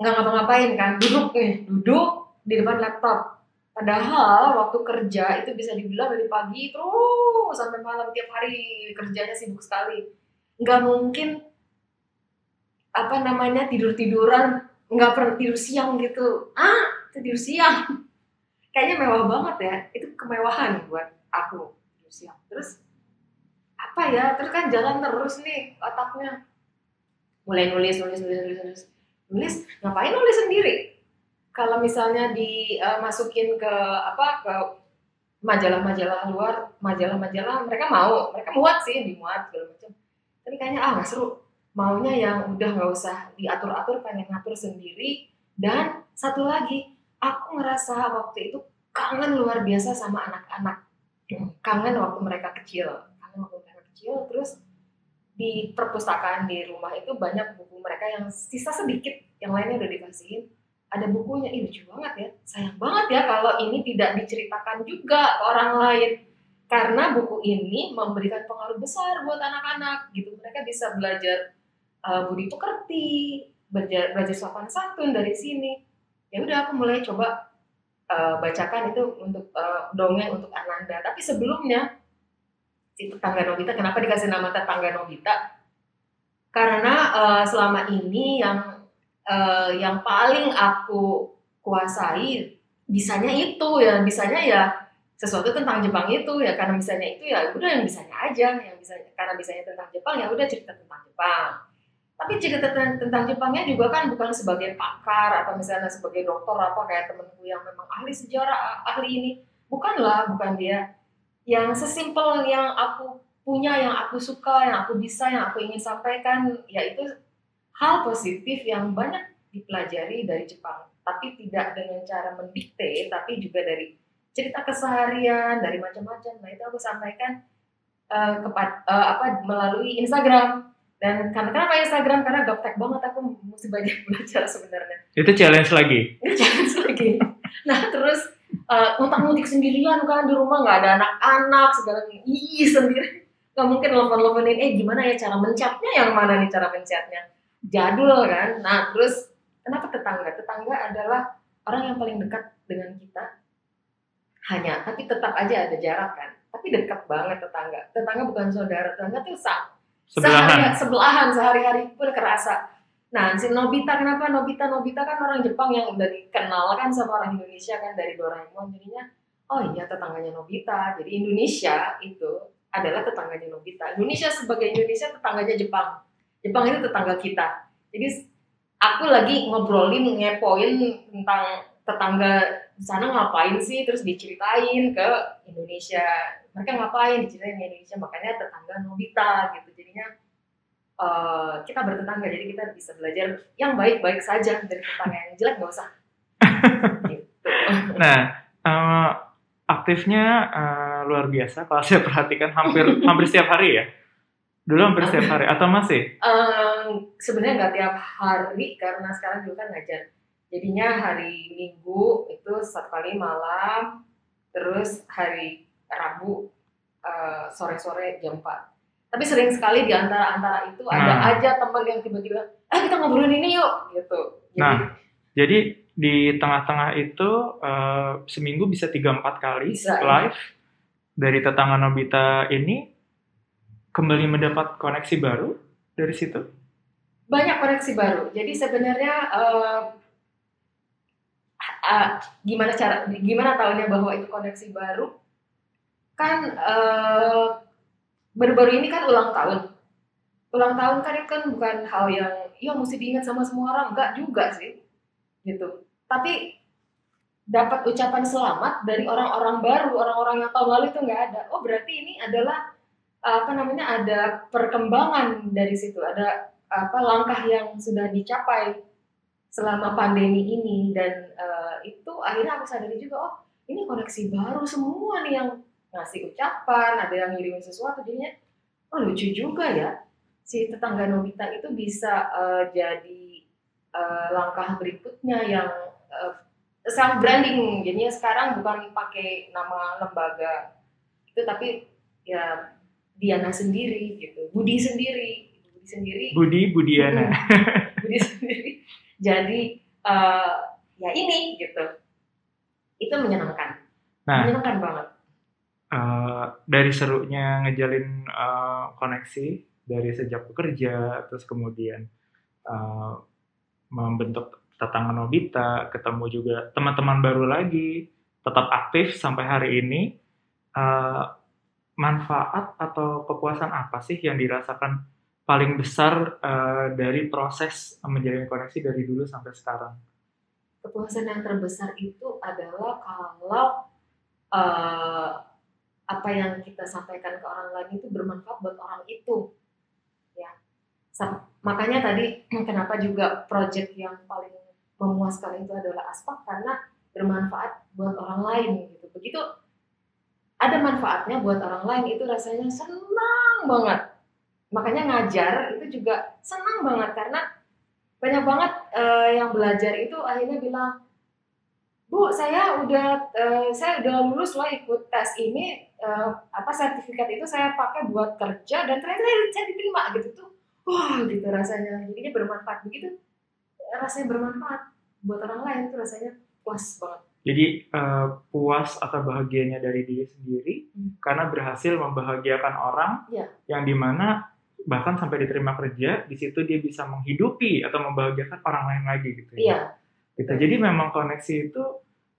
nggak ngapa-ngapain kan, duduk nih, duduk di depan laptop. Padahal waktu kerja itu bisa dibilang dari pagi terus sampai malam tiap hari kerjanya sibuk sekali. Nggak mungkin apa namanya tidur tiduran nggak pernah tidur siang gitu. Ah tidur siang. Kayaknya mewah banget ya. Itu kemewahan buat aku tidur siang. Terus apa ya? Terus kan jalan terus nih otaknya. Mulai nulis nulis nulis nulis nulis. Nulis ngapain nulis sendiri? Kalau misalnya dimasukin ke apa ke majalah-majalah luar majalah-majalah mereka mau. Mereka muat sih dimuat segala macam. Tapi kayaknya ah nggak seru. Maunya yang udah nggak usah diatur-atur pengen ngatur sendiri. Dan satu lagi aku ngerasa waktu itu kangen luar biasa sama anak-anak. Kangen waktu mereka kecil kecil terus di perpustakaan di rumah itu banyak buku mereka yang sisa sedikit yang lainnya udah dikasihin. Ada bukunya ih lucu banget ya. Sayang banget ya kalau ini tidak diceritakan juga ke orang lain. Karena buku ini memberikan pengaruh besar buat anak-anak gitu. Mereka bisa belajar uh, budi pekerti belajar belajar sopan santun dari sini. Ya udah aku mulai coba uh, bacakan itu untuk uh, dongeng untuk Ananda. Tapi sebelumnya si tetangga Nobita kenapa dikasih nama tetangga Nobita? Karena uh, selama ini yang uh, yang paling aku kuasai bisanya itu ya bisanya ya sesuatu tentang Jepang itu ya karena bisanya itu ya udah yang bisanya aja yang bisa karena bisanya tentang Jepang ya udah cerita tentang Jepang. Tapi cerita tentang, Jepangnya juga kan bukan sebagai pakar atau misalnya sebagai dokter apa kayak temenku yang memang ahli sejarah ahli ini. Bukanlah bukan dia yang sesimpel yang aku punya yang aku suka yang aku bisa yang aku ingin sampaikan yaitu hal positif yang banyak dipelajari dari Jepang. Tapi tidak dengan cara mendikte tapi juga dari cerita keseharian dari macam-macam. Nah itu aku sampaikan uh, kepada uh, apa melalui Instagram. Dan karena kenapa Instagram? Karena gaptek banget aku mesti banyak belajar sebenarnya. Itu challenge lagi. challenge lagi. Nah terus uh, ngutak-ngutik sendirian kan di rumah nggak ada anak-anak segala ih sendiri. Nggak mungkin telepon-teleponin eh gimana ya cara mencatnya? Yang mana nih cara mencatnya? Jadul kan. Nah terus kenapa tetangga? Tetangga adalah orang yang paling dekat dengan kita. Hanya tapi tetap aja ada jarak kan. Tapi dekat banget tetangga. Tetangga bukan saudara tetangga tuh sa Sebelahan. sehari, sebelahan sehari-hari pun kerasa nah si Nobita kenapa? Nobita Nobita kan orang Jepang yang udah dikenal kan sama orang Indonesia kan dari Doraemon. Jadinya oh iya tetangganya Nobita. Jadi Indonesia itu adalah tetangganya Nobita. Indonesia sebagai Indonesia tetangganya Jepang. Jepang itu tetangga kita. Jadi aku lagi ngobrolin ngepoin tentang tetangga di sana ngapain sih terus diceritain ke Indonesia. Mereka ngapain diceritain ke Indonesia? Makanya tetangga Nobita gitu. Jadinya eh, kita bertetangga jadi kita bisa belajar yang baik-baik saja dari tetangga yang jelek nggak usah gitu. Nah, eh, aktifnya eh, luar biasa. Kalau saya perhatikan hampir hampir setiap hari ya. Dulu hampir setiap hari atau masih? Em, sebenarnya nggak tiap hari karena sekarang juga kan ngajar jadinya hari minggu itu satu kali malam terus hari rabu eh, sore-sore jam 4 tapi sering sekali di antara-antara itu ada Nah. aja teman yang tiba-tiba ah kita ngobrolin ini yuk gitu jadi Nah. Jadi di tengah-tengah itu eh, seminggu bisa 3-4 kali Bisa, ya. live dari tetangga Nobita ini kembali mendapat koneksi baru dari situ. banyak koneksi baru jadi sebenarnya eh, ah, gimana cara gimana tahunya bahwa itu koneksi baru kan eh, baru-baru ini kan ulang tahun. Ulang tahun kan itu kan bukan hal yang ya mesti diingat sama semua orang. Enggak juga sih gitu. Tapi dapat ucapan selamat dari orang-orang baru orang-orang yang tahun lalu itu nggak ada. Oh berarti ini adalah apa namanya ada perkembangan dari situ ada apa langkah yang sudah dicapai selama pandemi ini. Dan eh, itu akhirnya aku sadari juga oh ini koneksi baru semua nih yang ngasih ucapan ada yang ngirimin sesuatu jadinya oh lucu juga ya si tetangga Nobita itu bisa eh, jadi eh, langkah berikutnya yang self branding jadinya sekarang bukan pakai nama lembaga itu tapi ya Diana sendiri gitu Budi sendiri Budi sendiri Budi Budiana. Hmm, Budi sendiri jadi eh, ya ini gitu itu menyenangkan Nah. menyenangkan banget Eh, dari serunya ngejalin eh, koneksi dari sejak bekerja terus kemudian eh, membentuk tetangga Nobita ketemu juga teman-teman baru lagi tetap aktif sampai hari ini. Eh, manfaat atau kepuasan apa sih yang dirasakan paling besar eh, dari proses menjalin koneksi dari dulu sampai sekarang? Kepuasan yang terbesar itu adalah kalau eh, apa yang kita sampaikan ke orang lain itu bermanfaat buat orang itu. Ya. Makanya tadi kenapa juga project yang paling memuaskan itu adalah aspek karena bermanfaat buat orang lain gitu. Begitu ada manfaatnya buat orang lain itu rasanya senang banget. Makanya ngajar itu juga senang banget karena banyak banget eh, yang belajar itu akhirnya bilang bu saya udah eh, saya udah lulus loh ikut tes ini eh, apa sertifikat itu saya pakai buat kerja dan ternyata saya, diterima gitu tuh wah gitu rasanya jadinya bermanfaat begitu rasanya bermanfaat buat orang lain tuh rasanya puas banget Jadi eh, puas atau bahagianya dari diri sendiri Hmm. karena berhasil membahagiakan orang Iya. yang di mana bahkan sampai diterima kerja di situ dia bisa menghidupi atau membahagiakan orang lain lagi gitu ya. iya Gitu. Jadi memang koneksi itu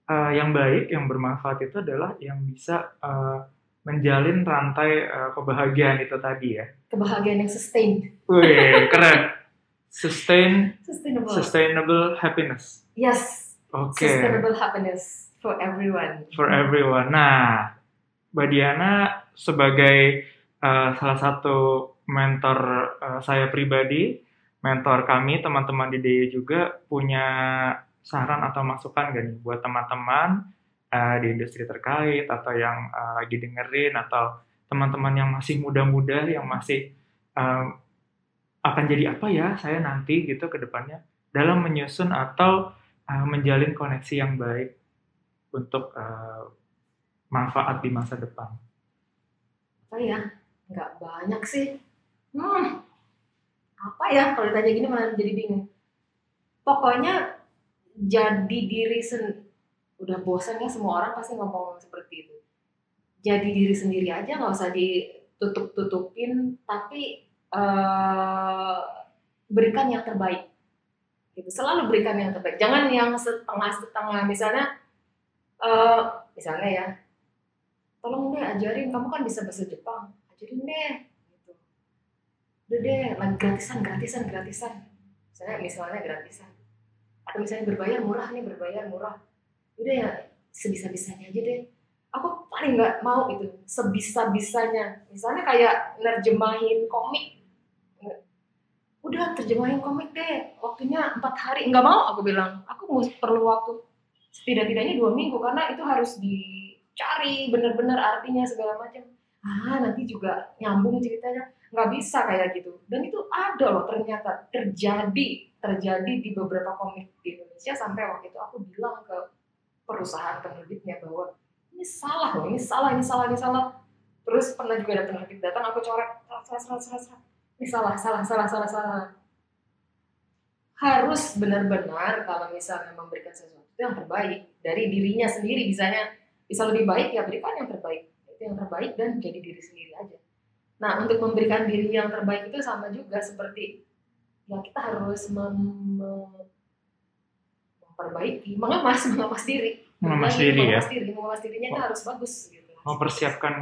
eh, yang baik yang bermanfaat itu adalah yang bisa eh, menjalin rantai eh, kebahagiaan itu tadi ya. kebahagiaan yang sustain Wih keren. Sustain sustainable sustainable happiness. yes Oke. sustainable happiness for everyone for everyone. Nah, Mbak Diana sebagai uh, salah satu mentor uh, saya pribadi, mentor kami, teman-teman di DIY juga punya saran atau masukan gak nih buat teman-teman uh, di industri terkait atau yang uh, lagi dengerin atau teman-teman yang masih muda-muda yang masih um, akan jadi apa ya saya nanti gitu ke depannya dalam menyusun atau uh, menjalin koneksi yang baik untuk uh, manfaat di masa depan. apa ya? Nggak banyak sih. Hmm. Apa ya? Kalau ditanya gini malah jadi bingung. Pokoknya jadi diri sen udah bosan ya semua orang pasti ngomong seperti itu. Jadi diri sendiri aja nggak usah ditutup tutupin tapi eh, berikan yang terbaik. Gitu selalu berikan yang terbaik. Jangan yang setengah setengah misalnya eh, misalnya ya tolong deh ajarin. Kamu kan bisa bahasa Jepang. Ajarin deh. Gitu. Udah deh lagi gratisan gratisan gratisan. Misalnya misalnya gratisan. Atau misalnya berbayar murah nih berbayar murah udah ya sebisa bisanya aja deh. Aku paling nggak mau itu sebisa bisanya misalnya kayak nerjemahin komik. Udah terjemahin komik deh. Waktunya empat hari. Nggak mau aku bilang. Aku mau perlu waktu. Setidak-tidaknya dua minggu karena itu harus dicari bener-bener artinya segala macam. Ah nanti juga nyambung ceritanya. Nggak bisa kayak gitu. Dan itu ada loh ternyata terjadi terjadi di beberapa komik di Indonesia sampai waktu itu aku bilang ke perusahaan penerbitnya bahwa ini salah loh ini salah ini salah ini salah. Terus pernah juga ada penerbit datang aku coret salah salah salah salah, ini salah salah salah salah salah. Harus benar-benar kalau misalnya memberikan sesuatu itu yang terbaik. Dari dirinya sendiri misalnya bisa lebih baik ya berikan yang terbaik. Itu yang terbaik dan jadi diri sendiri aja. Nah, untuk memberikan diri yang terbaik itu sama juga seperti ya kita harus mem memperbaiki, mengemas, mengemas diri. Mengemas diri ya. Mengemas diri, mengemas dirinya itu harus bagus gitu. Mempersiapkan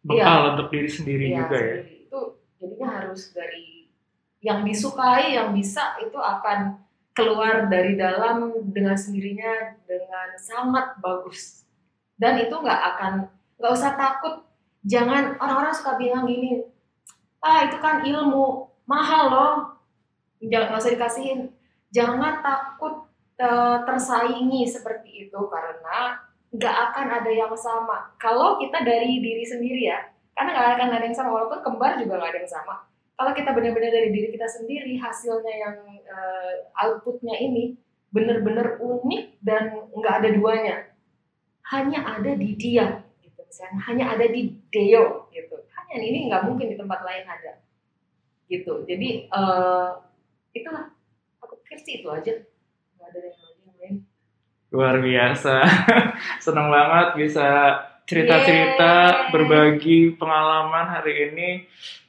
bekal ya. untuk diri sendiri ya, juga ya. Itu jadinya harus dari yang disukai, yang bisa itu akan keluar dari dalam dengan sendirinya dengan sangat bagus. Dan itu nggak akan nggak usah takut jangan orang-orang suka bilang gini ah itu kan ilmu mahal loh jangan nggak usah dikasihin jangan takut uh, tersaingi seperti itu karena nggak akan ada yang sama. Kalau kita dari diri sendiri ya karena nggak akan ada yang sama walaupun kembar juga nggak ada yang sama. Kalau kita benar-benar dari diri kita sendiri hasilnya yang uh, outputnya ini benar-benar unik dan nggak ada duanya. Hanya ada di dia misalnya. Hanya ada di Deo gitu. Hanya ini nggak mungkin di tempat lain ada gitu. Jadi uh, itulah aku pikir sih itu aja ada yang lain luar biasa senang banget bisa cerita-cerita berbagi pengalaman hari ini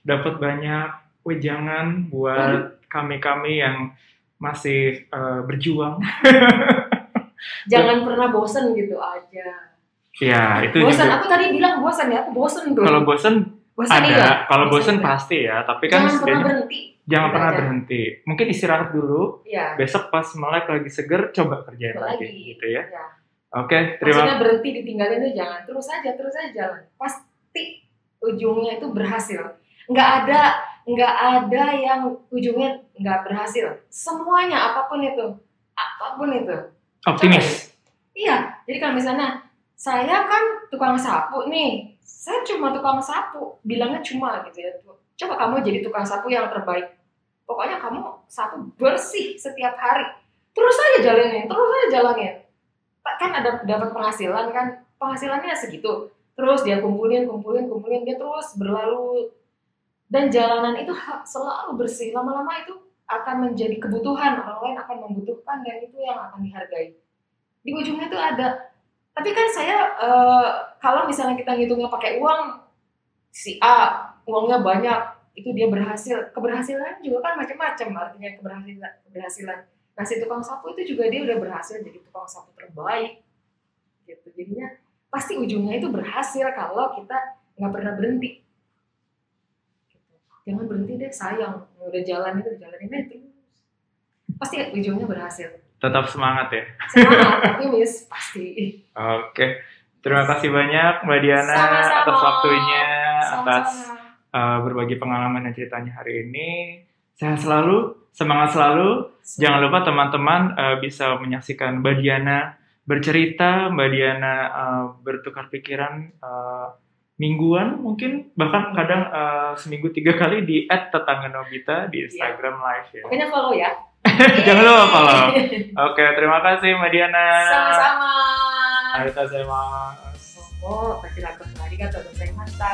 dapat banyak wejangan buat kami-kami yang masih uh, berjuang jangan pernah bosen gitu aja Iya, itu bosan. Juga. Aku tadi bilang bosan ya, aku bosan tuh. Kalau bosan ada, iya. kalau bosan pasti ya, tapi kan jangan pernah berhenti. Jangan pernah berhenti. Mungkin istirahat dulu. Ya. Besok pas melek lagi seger, coba kerjain lagi, lagi gitu ya. ya. Oke, terima kasih. berhenti ditinggalin itu jangan, terus aja, terus aja jalan. Pasti ujungnya itu berhasil. Nggak ada, nggak ada yang ujungnya nggak berhasil. Semuanya apa pun itu, apa pun itu. Optimis. iya, jadi kalau misalnya saya kan tukang sapu nih saya cuma tukang sapu bilangnya cuma gitu ya. Coba kamu jadi tukang sapu yang terbaik. Pokoknya kamu sapu bersih setiap hari. Terus aja jalanin terus aja jalanin kan ada dapat penghasilan kan? Penghasilannya segitu. Terus dia kumpulin kumpulin kumpulin dia terus berlalu. Dan jalanan itu selalu bersih. Lama-lama itu akan menjadi kebutuhan. Orang lain akan membutuhkan dan itu yang akan dihargai. Di ujungnya itu ada tapi kan saya uh, kalau misalnya kita ngitungnya pakai uang si A uangnya banyak itu dia berhasil. Keberhasilan juga kan macam-macam artinya keberhasilan keberhasilan. Nah tukang sapu itu juga dia udah berhasil jadi tukang sapu terbaik gitu. Jadinya pasti ujungnya itu berhasil kalau kita nggak pernah berhenti. Gitu. jangan berhenti deh sayang. Udah jalan itu jalan ini terus. Pasti ujungnya berhasil tetap semangat ya. Semangat, optimis pasti. Oke, terima kasih banyak Mbak Diana Sama-sama. atas waktunya, Sama-sama. atas uh, berbagi pengalaman dan ceritanya hari ini. Sehat selalu, semangat selalu. Semangat. Jangan lupa teman-teman uh, bisa menyaksikan Mbak Diana bercerita, Mbak Diana uh, bertukar pikiran uh, mingguan mungkin bahkan kadang uh, seminggu tiga kali di tetangga Nobita di iya. Instagram yeah. live ya. Pokoknya follow ya. Jangan lupa follow. Oke, terima kasih Mbak Diana. Sama-sama. Arigatou gozaimasu. Oh, pasti lagu arigatou gozaimashita.